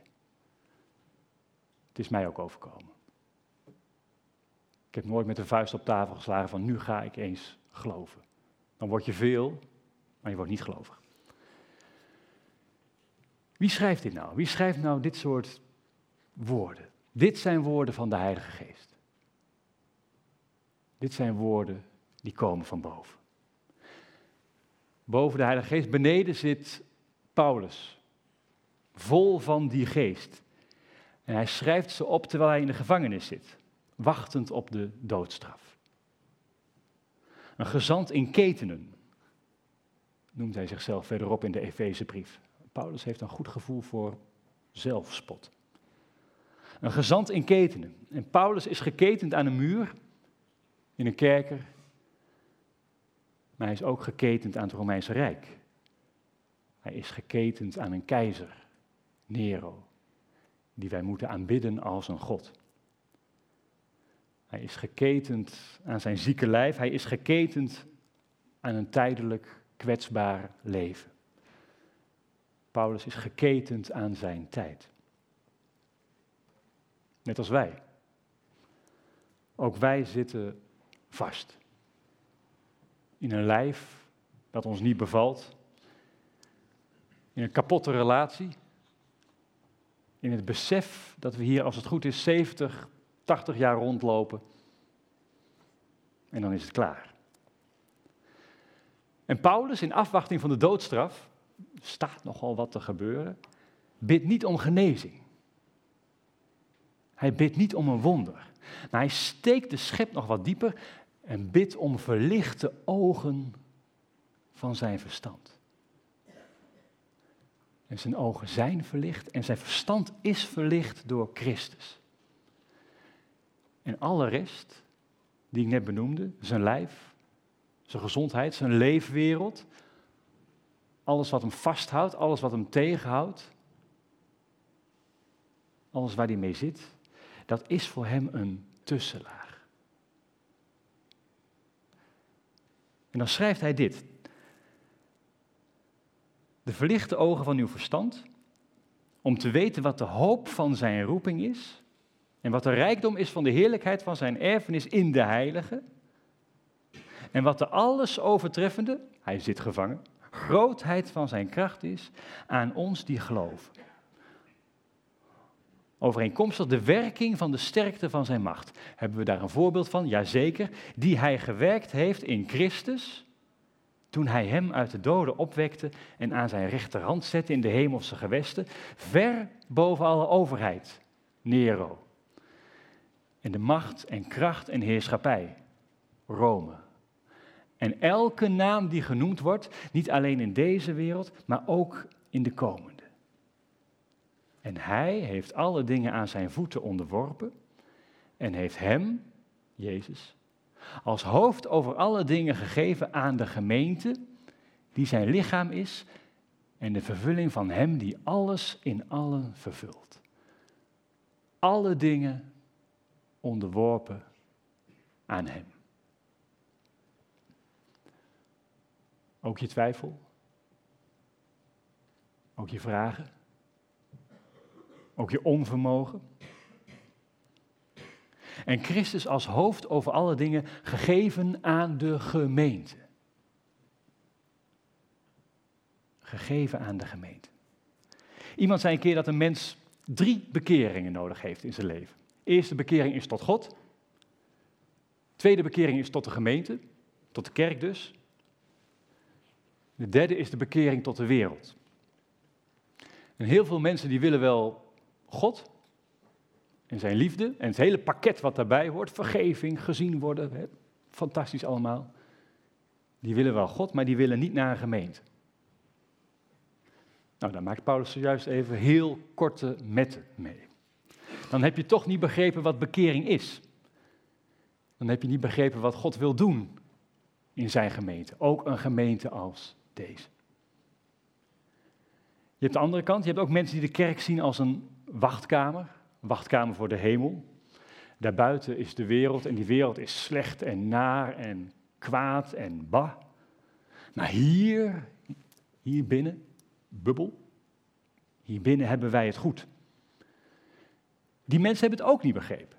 Het is mij ook overkomen. Ik heb nooit met de vuist op tafel geslagen van nu ga ik eens geloven. Dan word je veel, maar je wordt niet gelovig. Wie schrijft dit nou? Wie schrijft nou dit soort woorden? Dit zijn woorden van de Heilige Geest. Dit zijn woorden die komen van boven. Boven de Heilige Geest, beneden zit Paulus, vol van die geest. En hij schrijft ze op terwijl hij in de gevangenis zit, wachtend op de doodstraf. Een gezant in ketenen, noemt hij zichzelf verderop in de Efezebrief. Paulus heeft een goed gevoel voor zelfspot. Een gezant in ketenen. En Paulus is geketend aan een muur in een kerker. Maar hij is ook geketend aan het Romeinse Rijk. Hij is geketend aan een keizer, Nero, die wij moeten aanbidden als een God. Hij is geketend aan zijn zieke lijf. Hij is geketend aan een tijdelijk kwetsbaar leven. Paulus is geketend aan zijn tijd. Net als wij. Ook wij zitten vast. In een lijf dat ons niet bevalt. In een kapotte relatie. In het besef dat we hier, als het goed is, 70, 80 jaar rondlopen. En dan is het klaar. En Paulus, in afwachting van de doodstraf, staat nogal wat te gebeuren, bidt niet om genezing. Hij bidt niet om een wonder. Maar hij steekt de schep nog wat dieper en bidt om verlichte ogen van zijn verstand. En zijn ogen zijn verlicht en zijn verstand is verlicht door Christus. En alle rest, die ik net benoemde, zijn lijf, zijn gezondheid, zijn leefwereld, alles wat hem vasthoudt, alles wat hem tegenhoudt, alles waar hij mee zit, dat is voor hem een tussenlaag. En dan schrijft hij dit. De verlichte ogen van uw verstand, om te weten wat de hoop van zijn roeping is en wat de rijkdom is van de heerlijkheid van zijn erfenis in de heilige. En wat de alles overtreffende, hij zit gevangen, grootheid van zijn kracht is aan ons die geloven. Overeenkomstig de werking van de sterkte van zijn macht. Hebben we daar een voorbeeld van? Jazeker. Die hij gewerkt heeft in Christus. Toen hij hem uit de doden opwekte en aan zijn rechterhand zette in de hemelse gewesten. Ver boven alle overheid. Nero. En de macht en kracht en heerschappij. Rome. En elke naam die genoemd wordt, niet alleen in deze wereld, maar ook in de komende. En hij heeft alle dingen aan zijn voeten onderworpen en heeft hem, Jezus, als hoofd over alle dingen gegeven aan de gemeente, die zijn lichaam is en de vervulling van hem die alles in allen vervult. Alle dingen onderworpen aan hem. Ook je twijfel? Ook je vragen? Ook je onvermogen? En Christus als hoofd over alle dingen gegeven aan de gemeente. Gegeven aan de gemeente. Iemand zei een keer dat een mens drie bekeringen nodig heeft in zijn leven. Eerste bekering is tot God. Tweede bekering is tot de gemeente, tot de kerk dus. De derde is de bekering tot de wereld. En heel veel mensen die willen wel God en zijn liefde en het hele pakket wat daarbij hoort, vergeving, gezien worden, hè, fantastisch allemaal. Die willen wel God, maar die willen niet naar een gemeente. Nou, daar maakt Paulus zojuist even heel korte metten mee. Dan heb je toch niet begrepen wat bekering is. Dan heb je niet begrepen wat God wil doen in zijn gemeente. Ook een gemeente als deze. Je hebt de andere kant, je hebt ook mensen die de kerk zien als een wachtkamer. Een wachtkamer voor de hemel. Daarbuiten is de wereld en die wereld is slecht en naar en kwaad en bah. Maar hier, hier binnen, bubbel, hier binnen hebben wij het goed. Die mensen hebben het ook niet begrepen.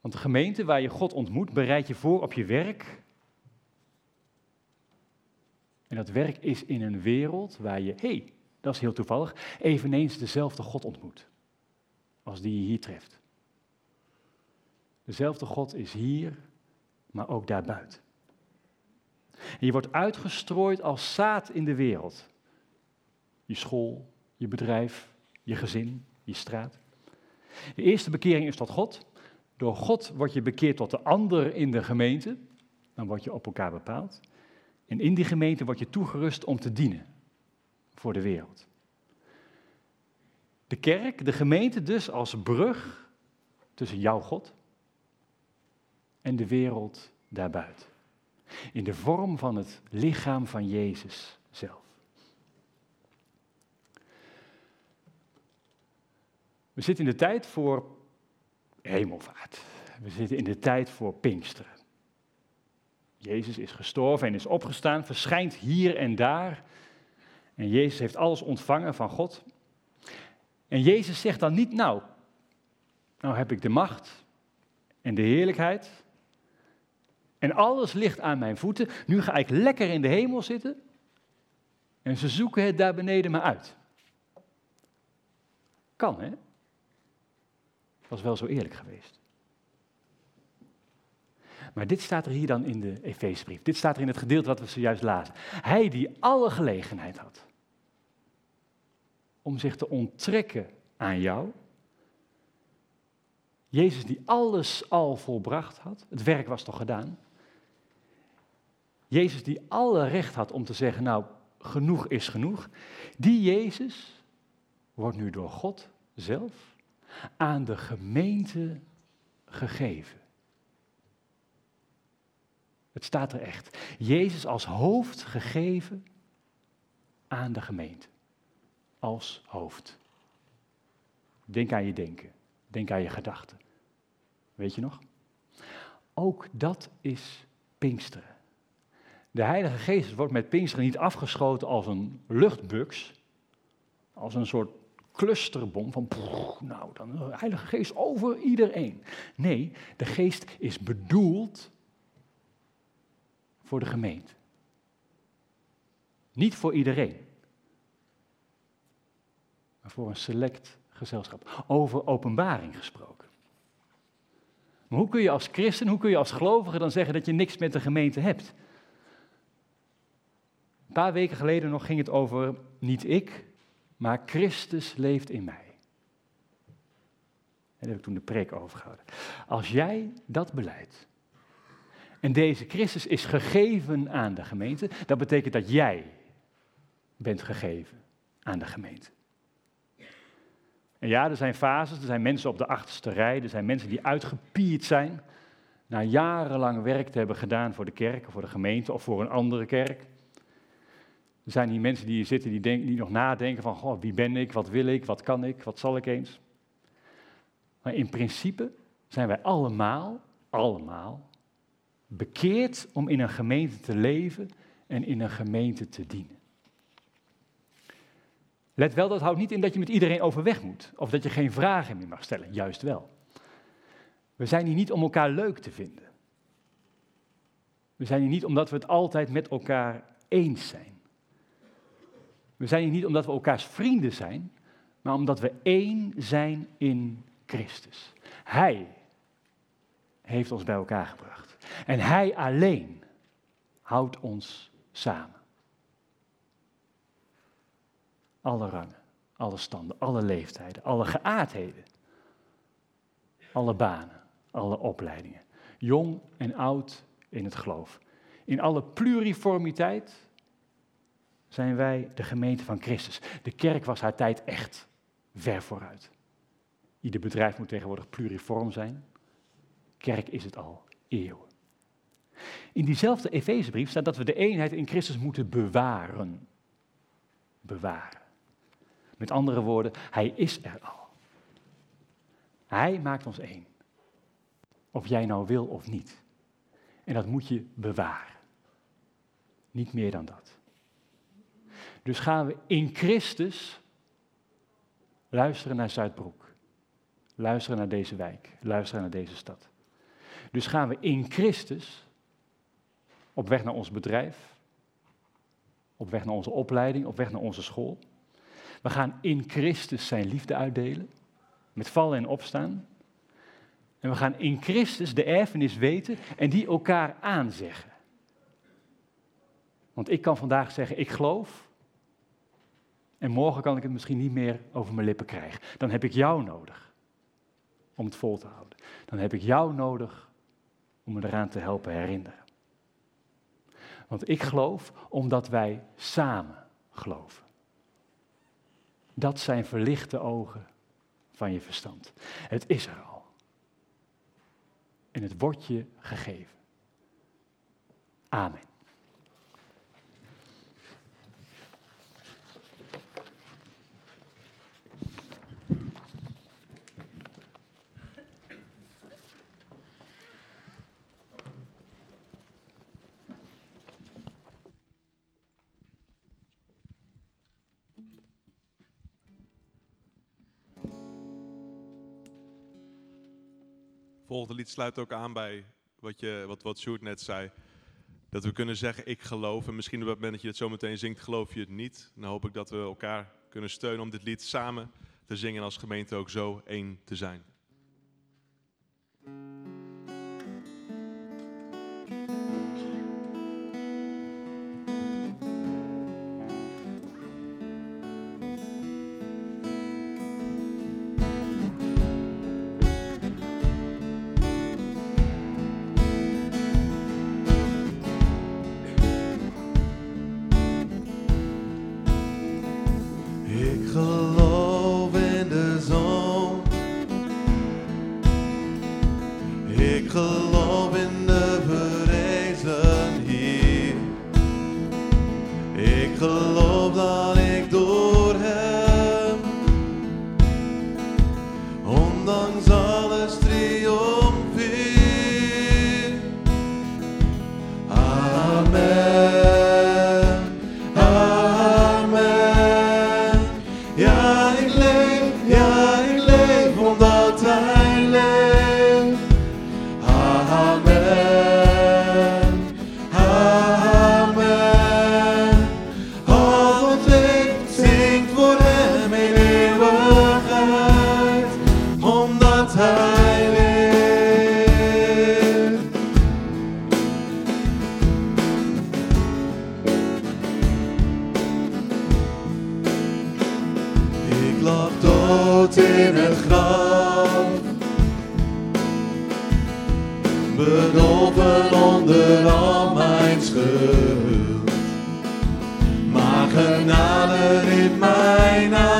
Want de gemeente waar je God ontmoet, bereid je voor op je werk. En dat werk is in een wereld waar je, hé, hey, dat is heel toevallig, eveneens dezelfde God ontmoet. Als die je hier treft. Dezelfde God is hier, maar ook daarbuiten. En je wordt uitgestrooid als zaad in de wereld. Je school, je bedrijf, je gezin, je straat. De eerste bekering is tot God. Door God word je bekeerd tot de ander in de gemeente. Dan word je op elkaar bepaald. En in die gemeente word je toegerust om te dienen voor de wereld. De kerk, de gemeente dus als brug tussen jouw God en de wereld daarbuiten. In de vorm van het lichaam van Jezus zelf. We zitten in de tijd voor hemelvaart. We zitten in de tijd voor Pinksteren. Jezus is gestorven en is opgestaan, verschijnt hier en daar. En Jezus heeft alles ontvangen van God. En Jezus zegt dan niet, nou, nou heb ik de macht en de heerlijkheid. En alles ligt aan mijn voeten. Nu ga ik lekker in de hemel zitten. En ze zoeken het daar beneden maar uit. Kan, hè? Was wel zo eerlijk geweest. Maar dit staat er hier dan in de Efeesbrief. Dit staat er in het gedeelte wat we zojuist lazen. Hij die alle gelegenheid had om zich te onttrekken aan jou. Jezus die alles al volbracht had. Het werk was toch gedaan. Jezus die alle recht had om te zeggen, nou, genoeg is genoeg. Die Jezus wordt nu door God zelf aan de gemeente gegeven. Het staat er echt. Jezus als hoofd gegeven aan de gemeente. Als hoofd. Denk aan je denken. Denk aan je gedachten. Weet je nog? Ook dat is Pinksteren. De Heilige Geest wordt met Pinksteren niet afgeschoten als een luchtbux, als een soort clusterbom van, nou, dan de Heilige Geest over iedereen. Nee, de Geest is bedoeld voor de gemeente. Niet voor iedereen, maar voor een select gezelschap. Over openbaring gesproken. Maar hoe kun je als christen, hoe kun je als gelovige dan zeggen dat je niks met de gemeente hebt? Een paar weken geleden nog ging het over niet ik, maar Christus leeft in mij. En daar heb ik toen de preek over gehouden. Als jij dat beleidt, en deze Christus is gegeven aan de gemeente, dat betekent dat jij bent gegeven aan de gemeente. En ja, er zijn fases, er zijn mensen op de achterste rij, er zijn mensen die uitgepierd zijn, na jarenlang werk te hebben gedaan voor de kerk, voor de gemeente of voor een andere kerk. Er zijn hier mensen die hier zitten die, nog nadenken van, wie ben ik, wat wil ik, wat kan ik, wat zal ik eens. Maar in principe zijn wij allemaal, allemaal, bekeerd om in een gemeente te leven en in een gemeente te dienen. Let wel, dat houdt niet in dat je met iedereen overweg moet, of dat je geen vragen meer mag stellen, juist wel. We zijn hier niet om elkaar leuk te vinden. We zijn hier niet omdat we het altijd met elkaar eens zijn. We zijn hier niet omdat we elkaars vrienden zijn, maar omdat we één zijn in Christus. Hij heeft ons bij elkaar gebracht. En Hij alleen houdt ons samen. Alle rangen, alle standen, alle leeftijden, alle geaardheden, alle banen, alle opleidingen. Jong en oud in het geloof. In alle pluriformiteit zijn wij de gemeente van Christus. De kerk was haar tijd echt ver vooruit. Ieder bedrijf moet tegenwoordig pluriform zijn. Kerk is het al eeuwen. In diezelfde Efezebrief staat dat we de eenheid in Christus moeten bewaren. Bewaren. Met andere woorden, Hij is er al. Hij maakt ons één. Of jij nou wil of niet. En dat moet je bewaren. Niet meer dan dat. Dus gaan we in Christus luisteren naar Zuidbroek. Luisteren naar deze wijk. Luisteren naar deze stad. Dus gaan we in Christus op weg naar ons bedrijf. Op weg naar onze opleiding. Op weg naar onze school. We gaan in Christus zijn liefde uitdelen. Met vallen en opstaan. En we gaan in Christus de erfenis weten en die elkaar aanzeggen. Want ik kan vandaag zeggen, ik geloof. En morgen kan ik het misschien niet meer over mijn lippen krijgen. Dan heb ik jou nodig om het vol te houden. Dan heb ik jou nodig om me eraan te helpen herinneren. Want ik geloof omdat wij samen geloven. Dat zijn verlichte ogen van je verstand. Het is er al. En het wordt je gegeven. Amen. Volgende lied sluit ook aan bij wat, je, wat, wat Sjoerd net zei. Dat we kunnen zeggen, ik geloof. En misschien op het moment dat je het zo meteen zingt, geloof je het niet. Dan hoop ik dat we elkaar kunnen steunen om dit lied samen te zingen en als gemeente ook zo één te zijn. Bedolven onder al mijn schuld. Maar genade riep mij aan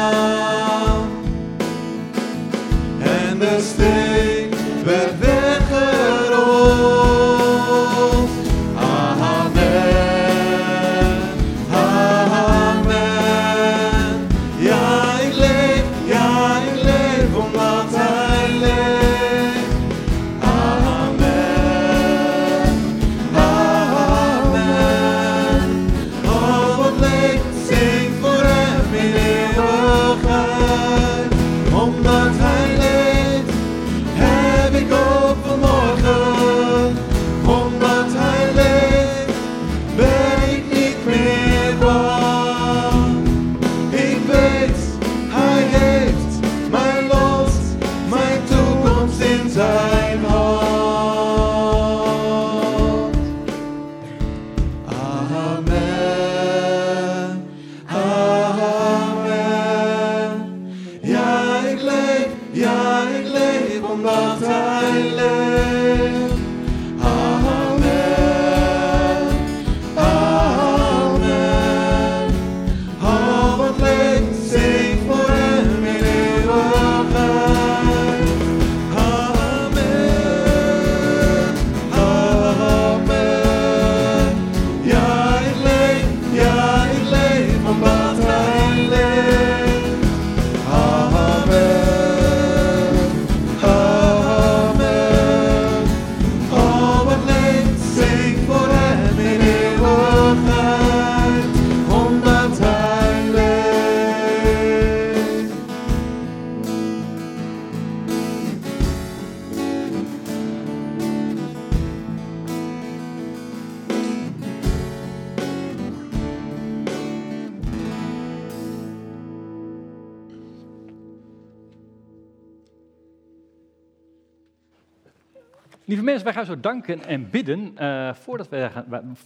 danken en bidden eh, voordat, wij gaan,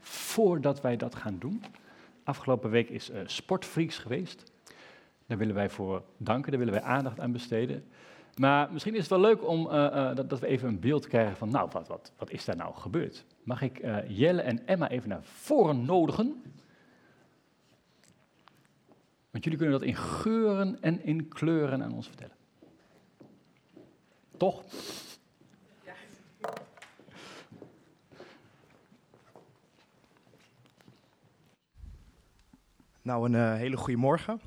voordat wij dat gaan doen. Afgelopen week is Sportfreaks geweest. Daar willen wij voor danken, daar willen wij aandacht aan besteden. Maar misschien is het wel leuk om eh, dat, dat we even een beeld krijgen van, nou, wat, wat, wat is daar nou gebeurd? Mag ik Jelle en Emma even naar voren nodigen? Want jullie kunnen dat in geuren en in kleuren aan ons vertellen. Toch? Nou, een eh, hele goede morgen.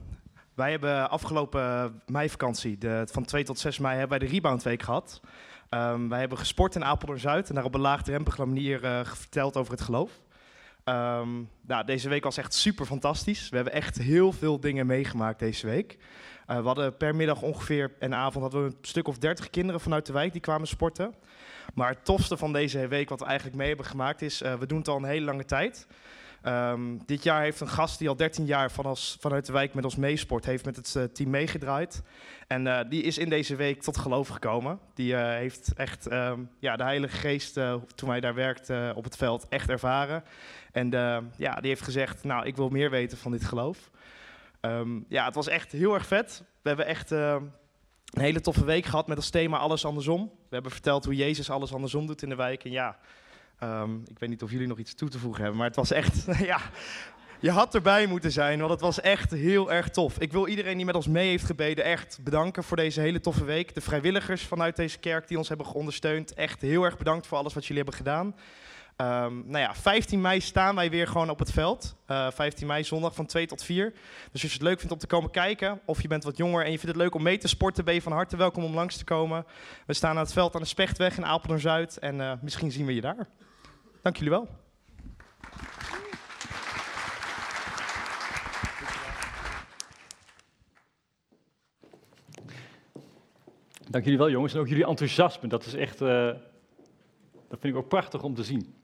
Wij hebben afgelopen meivakantie, de, van 2 tot 6 mei, hebben wij de Rebound Week gehad. Ehm, wij hebben gesport in Apeldoorn-Zuid en daar op een laagdrempelige manier eh, verteld over het geloof. Ehm, nou, deze week was echt super fantastisch. We hebben echt heel veel dingen meegemaakt deze week. Eh, we hadden per middag ongeveer en avond hadden we een stuk of 30 kinderen vanuit de wijk die kwamen sporten. Maar het tofste van deze week, wat we eigenlijk mee hebben gemaakt, is: eh, we doen het al een hele lange tijd. Ehm, dit jaar heeft een gast die al 13 jaar van ons, vanuit de wijk met ons meesport, heeft met het eh, team meegedraaid. En eh, die is in deze week tot geloof gekomen. Die eh, heeft echt ehm, ja, de Heilige Geest, toen wij daar werkten eh, op het veld, echt ervaren. En ja, die heeft gezegd, nou, ik wil meer weten van dit geloof. Ehm, ja, het was echt heel erg vet. We hebben echt een hele toffe week gehad met als thema alles andersom. We hebben verteld hoe Jezus alles andersom doet in de wijk. En ja, ehm, ik weet niet of jullie nog iets toe te voegen hebben, maar het was echt, <laughs> ja, je had erbij moeten zijn, want het was echt heel erg tof. Ik wil iedereen die met ons mee heeft gebeden echt bedanken voor deze hele toffe week. De vrijwilligers vanuit deze kerk die ons hebben ondersteund, echt heel erg bedankt voor alles wat jullie hebben gedaan. Ehm, nou ja, 15 mei staan wij weer gewoon op het veld. Eh, 15 mei zondag van 2 tot 4. Dus als je het leuk vindt om te komen kijken, of je bent wat jonger en je vindt het leuk om mee te sporten, ben je van harte welkom om langs te komen. We staan aan het veld aan de Spechtweg in Apeldoorn-Zuid en eh, misschien zien we je daar. Dank jullie wel. Dank jullie wel, jongens. En ook jullie enthousiasme. Dat is echt. eh, dat vind ik ook prachtig om te zien.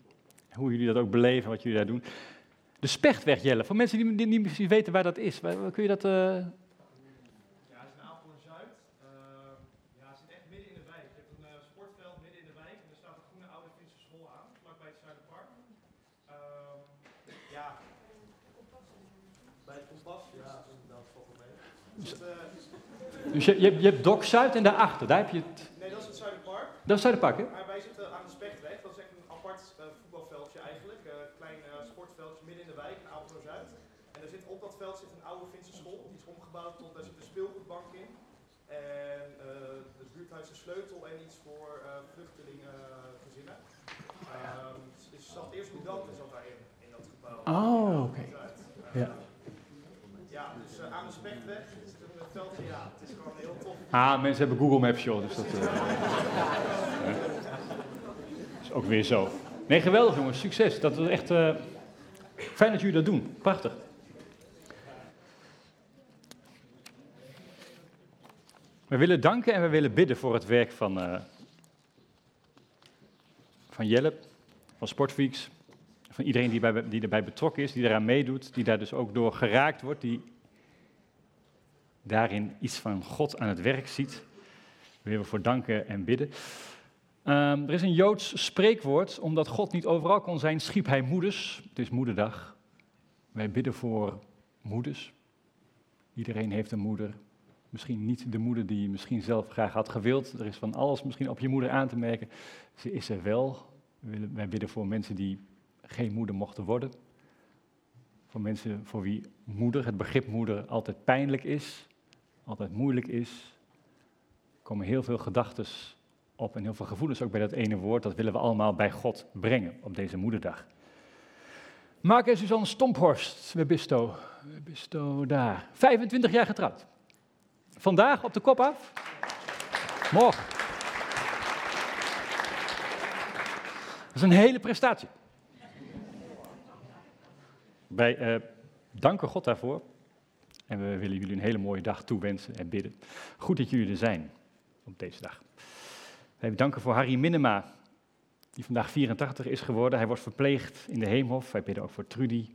Hoe jullie dat ook beleven, wat jullie daar doen. De Spechtweg, Jelle. Voor mensen die, niet precies weten waar dat is. Kun je dat. eh, Ja, het is in Apeldoorn-Zuid. ja, het zit echt midden in de wijk. Je hebt een sportveld midden in de wijk en er staat een groene oude Finse school aan, vlakbij het Zuiderpark. Ehm, ja, bij het kompas, ja, dat valt wel mee. Dus het, eh, dus je, je, hebt- je hebt Dok Zuid en daarachter. Daar heb je het. nee, dat is het Zuiderpark. Dat is Zuiderpark, hè? Maar wij zitten aan de Spechtweg. Dat is echt een apart eh, voetbalveldje eigenlijk. Een klein eh, sportveldje midden in de wijk, in Apeldoorn-Zuid. En er zit, op dat veld zit een oude Finse school. Die is omgebouwd tot, daar zit een speelgoedbank in. En eh de buurthuis een sleutel en iets voor eh vluchtelingengezinnen. Ehm, dus er zat eerst een Dante zat daarin, in dat gebouw. Oh, oké. Ja, dus eh, aan de Spechtweg is het een veldje, ja, het is gewoon heel tof. Ah, mensen hebben Google Maps, joh. Dus dat eh, ja. is ook weer zo. Nee, geweldig, jongens. Succes. Dat is echt eh, fijn dat jullie dat doen. Prachtig. We willen danken en we willen bidden voor het werk van, eh, van Jelle, van Sportfreaks, van iedereen die, bij, die erbij betrokken is, die eraan meedoet, die daar dus ook door geraakt wordt, die daarin iets van God aan het werk ziet. Willen we voor danken en bidden. Ehm, er is een Joods spreekwoord, omdat God niet overal kon zijn, schiep hij moeders. Het is moederdag. Wij bidden voor moeders. Iedereen heeft een moeder. Misschien niet de moeder die je misschien zelf graag had gewild. Er is van alles misschien op je moeder aan te merken. Ze is er wel. Wij bidden voor mensen die geen moeder mochten worden. Voor mensen voor wie moeder, het begrip moeder, altijd pijnlijk is, altijd moeilijk is. Komen heel veel gedachten op en heel veel gevoelens ook bij dat ene woord. Dat willen we allemaal bij God brengen op deze moederdag. Mark en Suzanne Stomphorst, Webisto, Webisto daar. 25 jaar getrouwd. Vandaag op de kop af. Morgen. Dat is een hele prestatie. Wij eh, danken God daarvoor. En we willen jullie een hele mooie dag toewensen en bidden. Goed dat jullie er zijn op deze dag. Wij danken voor Harry Minema, die vandaag 84 is geworden. Hij wordt verpleegd in de Heemhof. Wij bidden ook voor Trudy.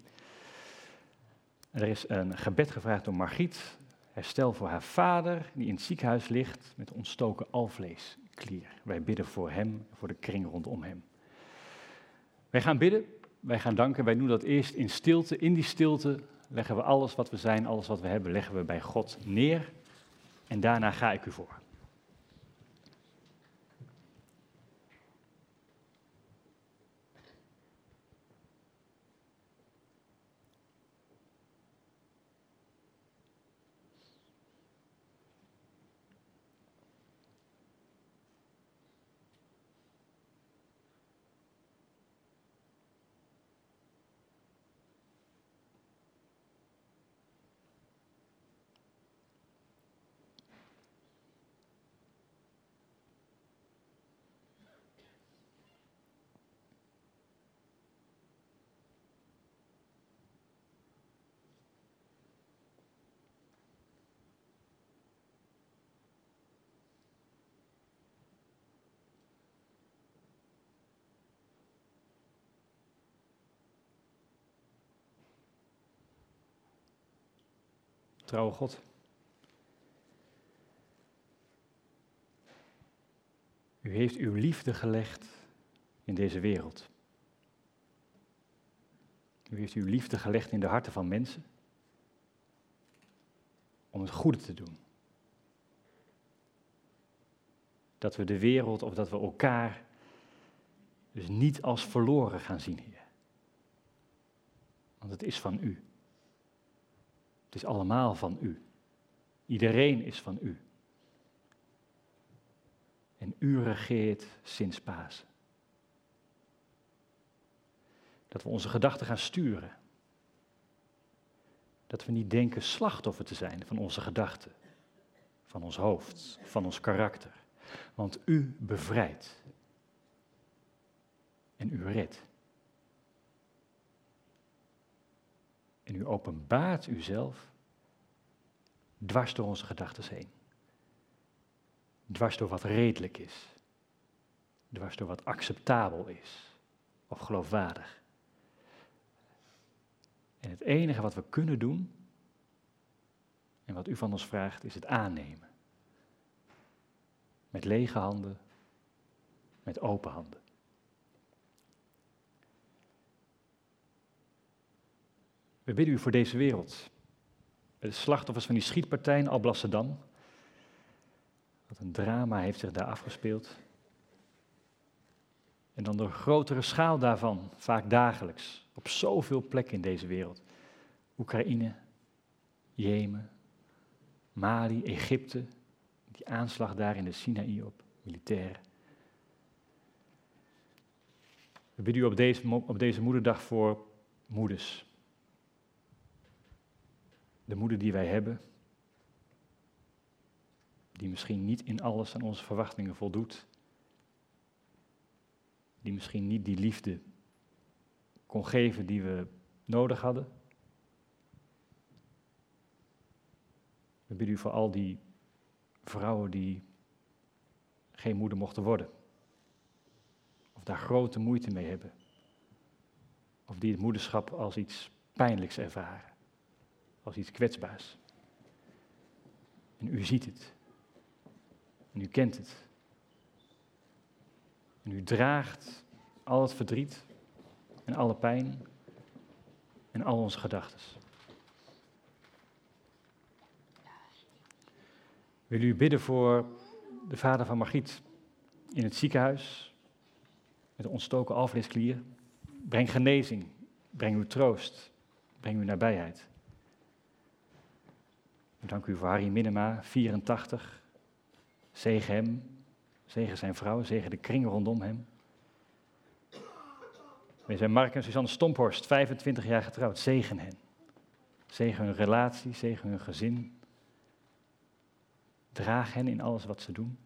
En er is een gebed gevraagd door Margriet. Herstel voor haar vader, die in het ziekenhuis ligt met ontstoken alvlees. klier. Wij bidden voor hem, voor de kring rondom hem. Wij gaan bidden, wij gaan danken. Wij doen dat eerst in stilte. In die stilte leggen we alles wat we zijn, alles wat we hebben, leggen we bij God neer. En daarna ga ik u voor. Trouwe God. U heeft uw liefde gelegd in deze wereld. U heeft uw liefde gelegd in de harten van mensen om het goede te doen. Dat we de wereld of dat we elkaar dus niet als verloren gaan zien, Heer. Want het is van u. Het is allemaal van u. Iedereen is van u. En u regeert sinds Pasen. Dat we onze gedachten gaan sturen. Dat we niet denken slachtoffer te zijn van onze gedachten, van ons hoofd, van ons karakter. Want u bevrijdt. En u redt. En u openbaart uzelf dwars door onze gedachten heen. Dwars door wat redelijk is. Dwars door wat acceptabel is. Of geloofwaardig. En het enige wat we kunnen doen, en wat u van ons vraagt, is het aannemen. Met lege handen, met open handen. We bidden u voor deze wereld. De slachtoffers van die schietpartij in Alblasserdam. Wat een drama heeft zich daar afgespeeld. En dan de grotere schaal daarvan, vaak dagelijks, op zoveel plekken in deze wereld. Oekraïne, Jemen, Mali, Egypte, die aanslag daar in de Sinaï op militairen. We bidden u op deze, op deze moederdag voor moeders. De moeder die wij hebben, die misschien niet in alles aan onze verwachtingen voldoet, die misschien niet die liefde kon geven die we nodig hadden. We bidden u voor al die vrouwen die geen moeder mochten worden. Of daar grote moeite mee hebben. Of die het moederschap als iets pijnlijks ervaren. Als iets kwetsbaars. En u ziet het. En u kent het. En u draagt al het verdriet en alle pijn en al onze gedachten. Wil u bidden voor de vader van Margriet in het ziekenhuis met een ontstoken alvleesklier? Breng genezing, breng uw troost, breng uw nabijheid. Dank u voor Harry Minema, 84. Zegen hem, zegen zijn vrouw, zegen de kring rondom hem. We zijn Mark en Suzanne Stomphorst, 25 jaar getrouwd. Zegen hen. Zegen hun relatie, zegen hun gezin. Draag hen in alles wat ze doen.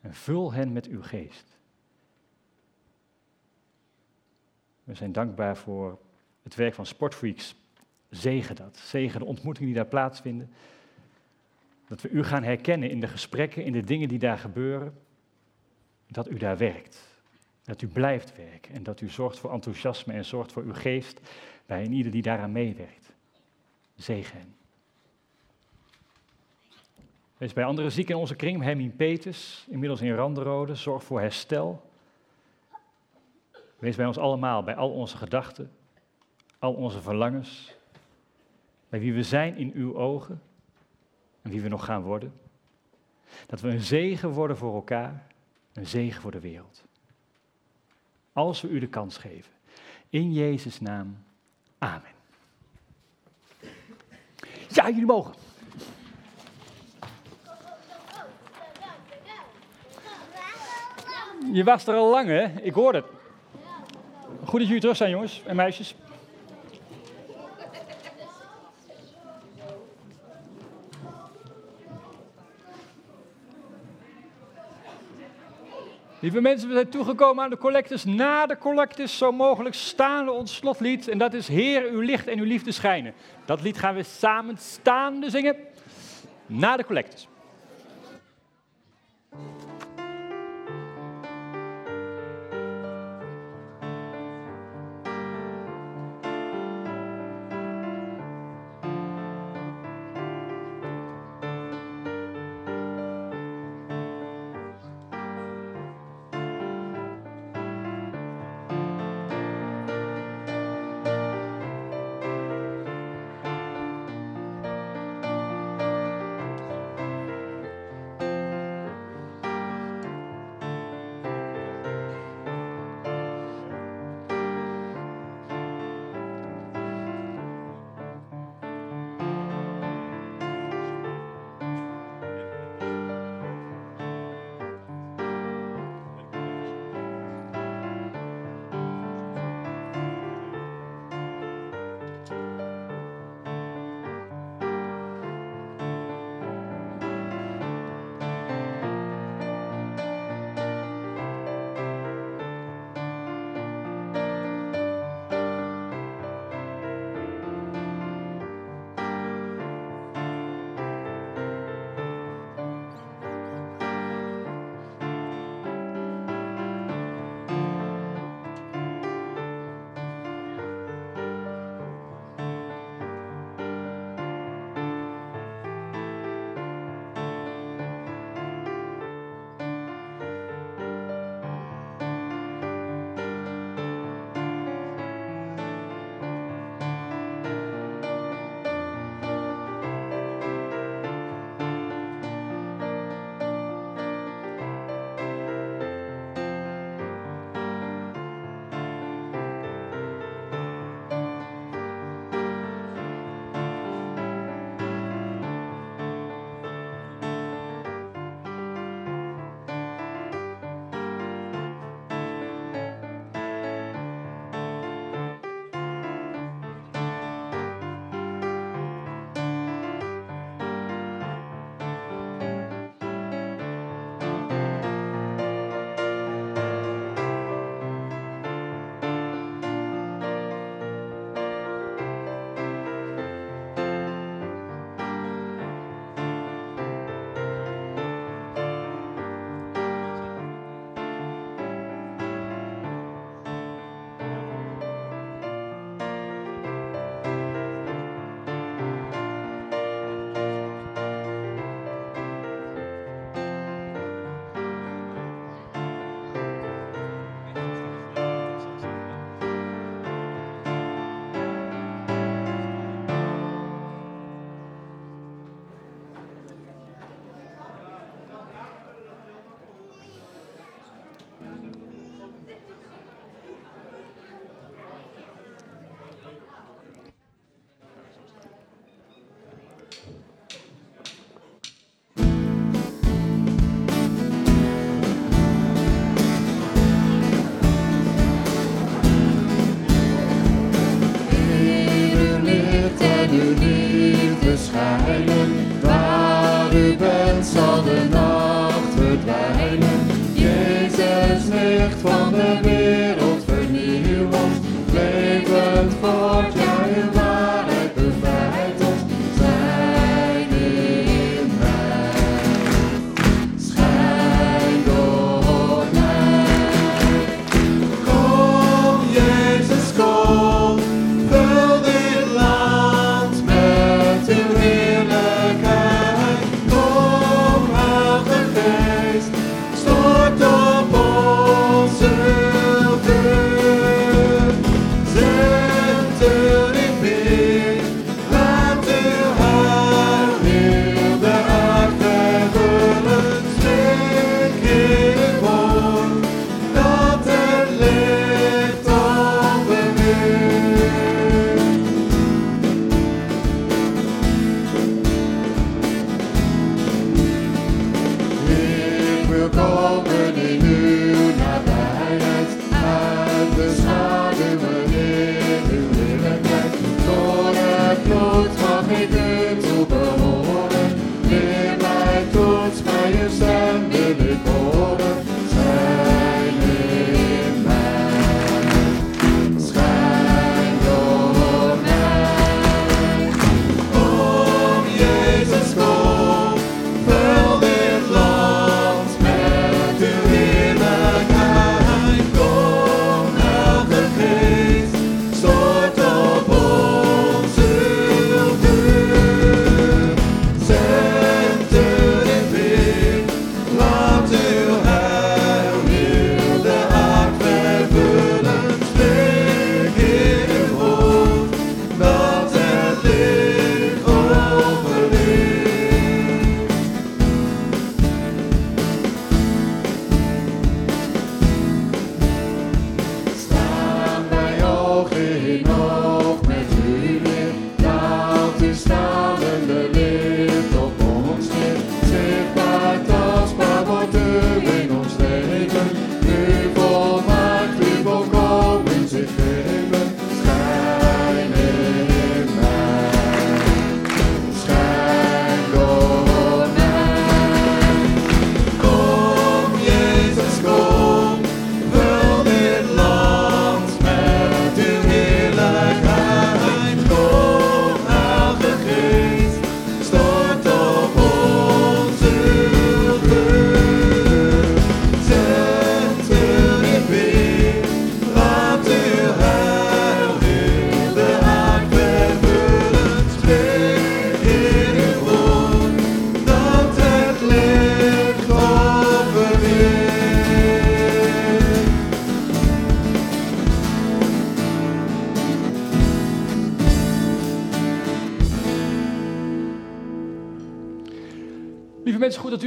En vul hen met uw geest. We zijn dankbaar voor het werk van Sportfreaks. Zegen dat. Zegen de ontmoetingen die daar plaatsvinden. Dat we u gaan herkennen in de gesprekken, in de dingen die daar gebeuren. Dat u daar werkt. Dat u blijft werken en dat u zorgt voor enthousiasme en zorgt voor uw geest bij een ieder die daaraan meewerkt. Zegen hen. Wees bij andere zieken in onze kring, Hermien Peters, inmiddels in Randerode, zorg voor herstel. Wees bij ons allemaal, bij al onze gedachten, al onze verlangens, bij wie we zijn in uw ogen en wie we nog gaan worden. Dat we een zegen worden voor elkaar, een zegen voor de wereld. Als we u de kans geven. In Jezus' naam. Amen. Ja, jullie mogen. Je was er al lang, hè? Ik hoor het. Goed dat jullie terug zijn, jongens en meisjes. Lieve mensen, we zijn toegekomen aan de collectes. Na de collectes zo mogelijk staande ons slotlied. En dat is Heer, uw licht en uw liefde schijnen. Dat lied gaan we samen staande zingen. Na de collectes.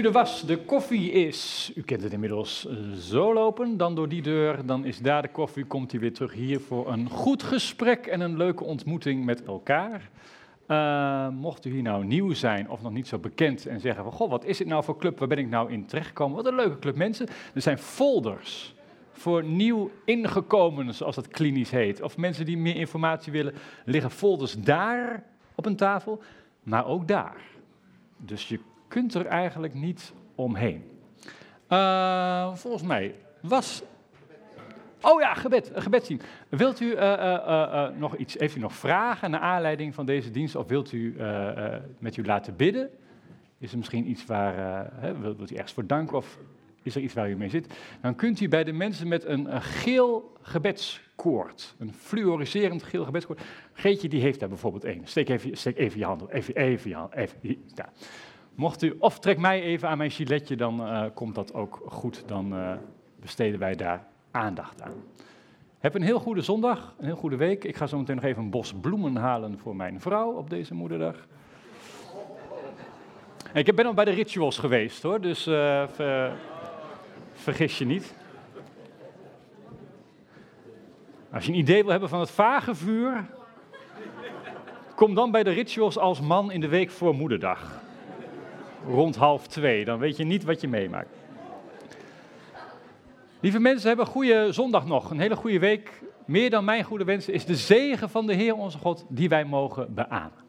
Er was. De koffie is, u kent het inmiddels, eh, zo lopen. Dan door die deur, dan is daar de koffie. Komt u weer terug hier voor een goed gesprek en een leuke ontmoeting met elkaar. Eh, mocht u hier nou nieuw zijn of nog niet zo bekend en zeggen van... Goh, wat is dit nou voor club? Waar ben ik nou in terechtgekomen? Wat een leuke club mensen. Er zijn folders voor nieuw ingekomenen, zoals dat klinisch heet. Of mensen die meer informatie willen, liggen folders daar op een tafel, maar ook daar. Dus je kunt er eigenlijk niet omheen. Eh, volgens mij was. Oh ja, gebed, een gebedsteam. Wilt u eh, eh, eh, eh, nog iets, heeft u nog vragen naar aanleiding van deze dienst? Of wilt u eh, eh, met u laten bidden? Is er misschien iets waar, eh, wilt, u ergens voor danken of is er iets waar u mee zit? Dan kunt u bij de mensen met een, geel gebedskoord, een fluoriserend geel gebedskoord. Geetje die heeft daar bijvoorbeeld één. Steek even, steek even je hand op, even, even je hand, even, hier, daar. Mocht u, of trek mij even aan mijn giletje, dan eh, komt dat ook goed. Dan eh, besteden wij daar aandacht aan. Heb een heel goede zondag, een heel goede week. Ik ga zo meteen nog even een bos bloemen halen voor mijn vrouw op deze moederdag. Ik ben al bij de rituals geweest hoor, dus eh, ver- vergis je niet. Als je een idee wil hebben van het vage vuur, kom dan bij de rituals als man in de week voor moederdag rond half twee. Dan weet je niet wat je meemaakt. Lieve mensen, hebben een goede zondag nog. Een hele goede week. Meer dan mijn goede wensen is de zegen van de Heer onze God die wij mogen beamen.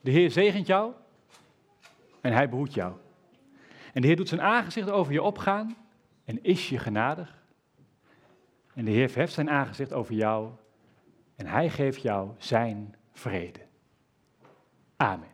De Heer zegent jou en hij behoedt jou. En de Heer doet zijn aangezicht over je opgaan en is je genadig. En de Heer verheft zijn aangezicht over jou en hij geeft jou zijn vrede. Amen.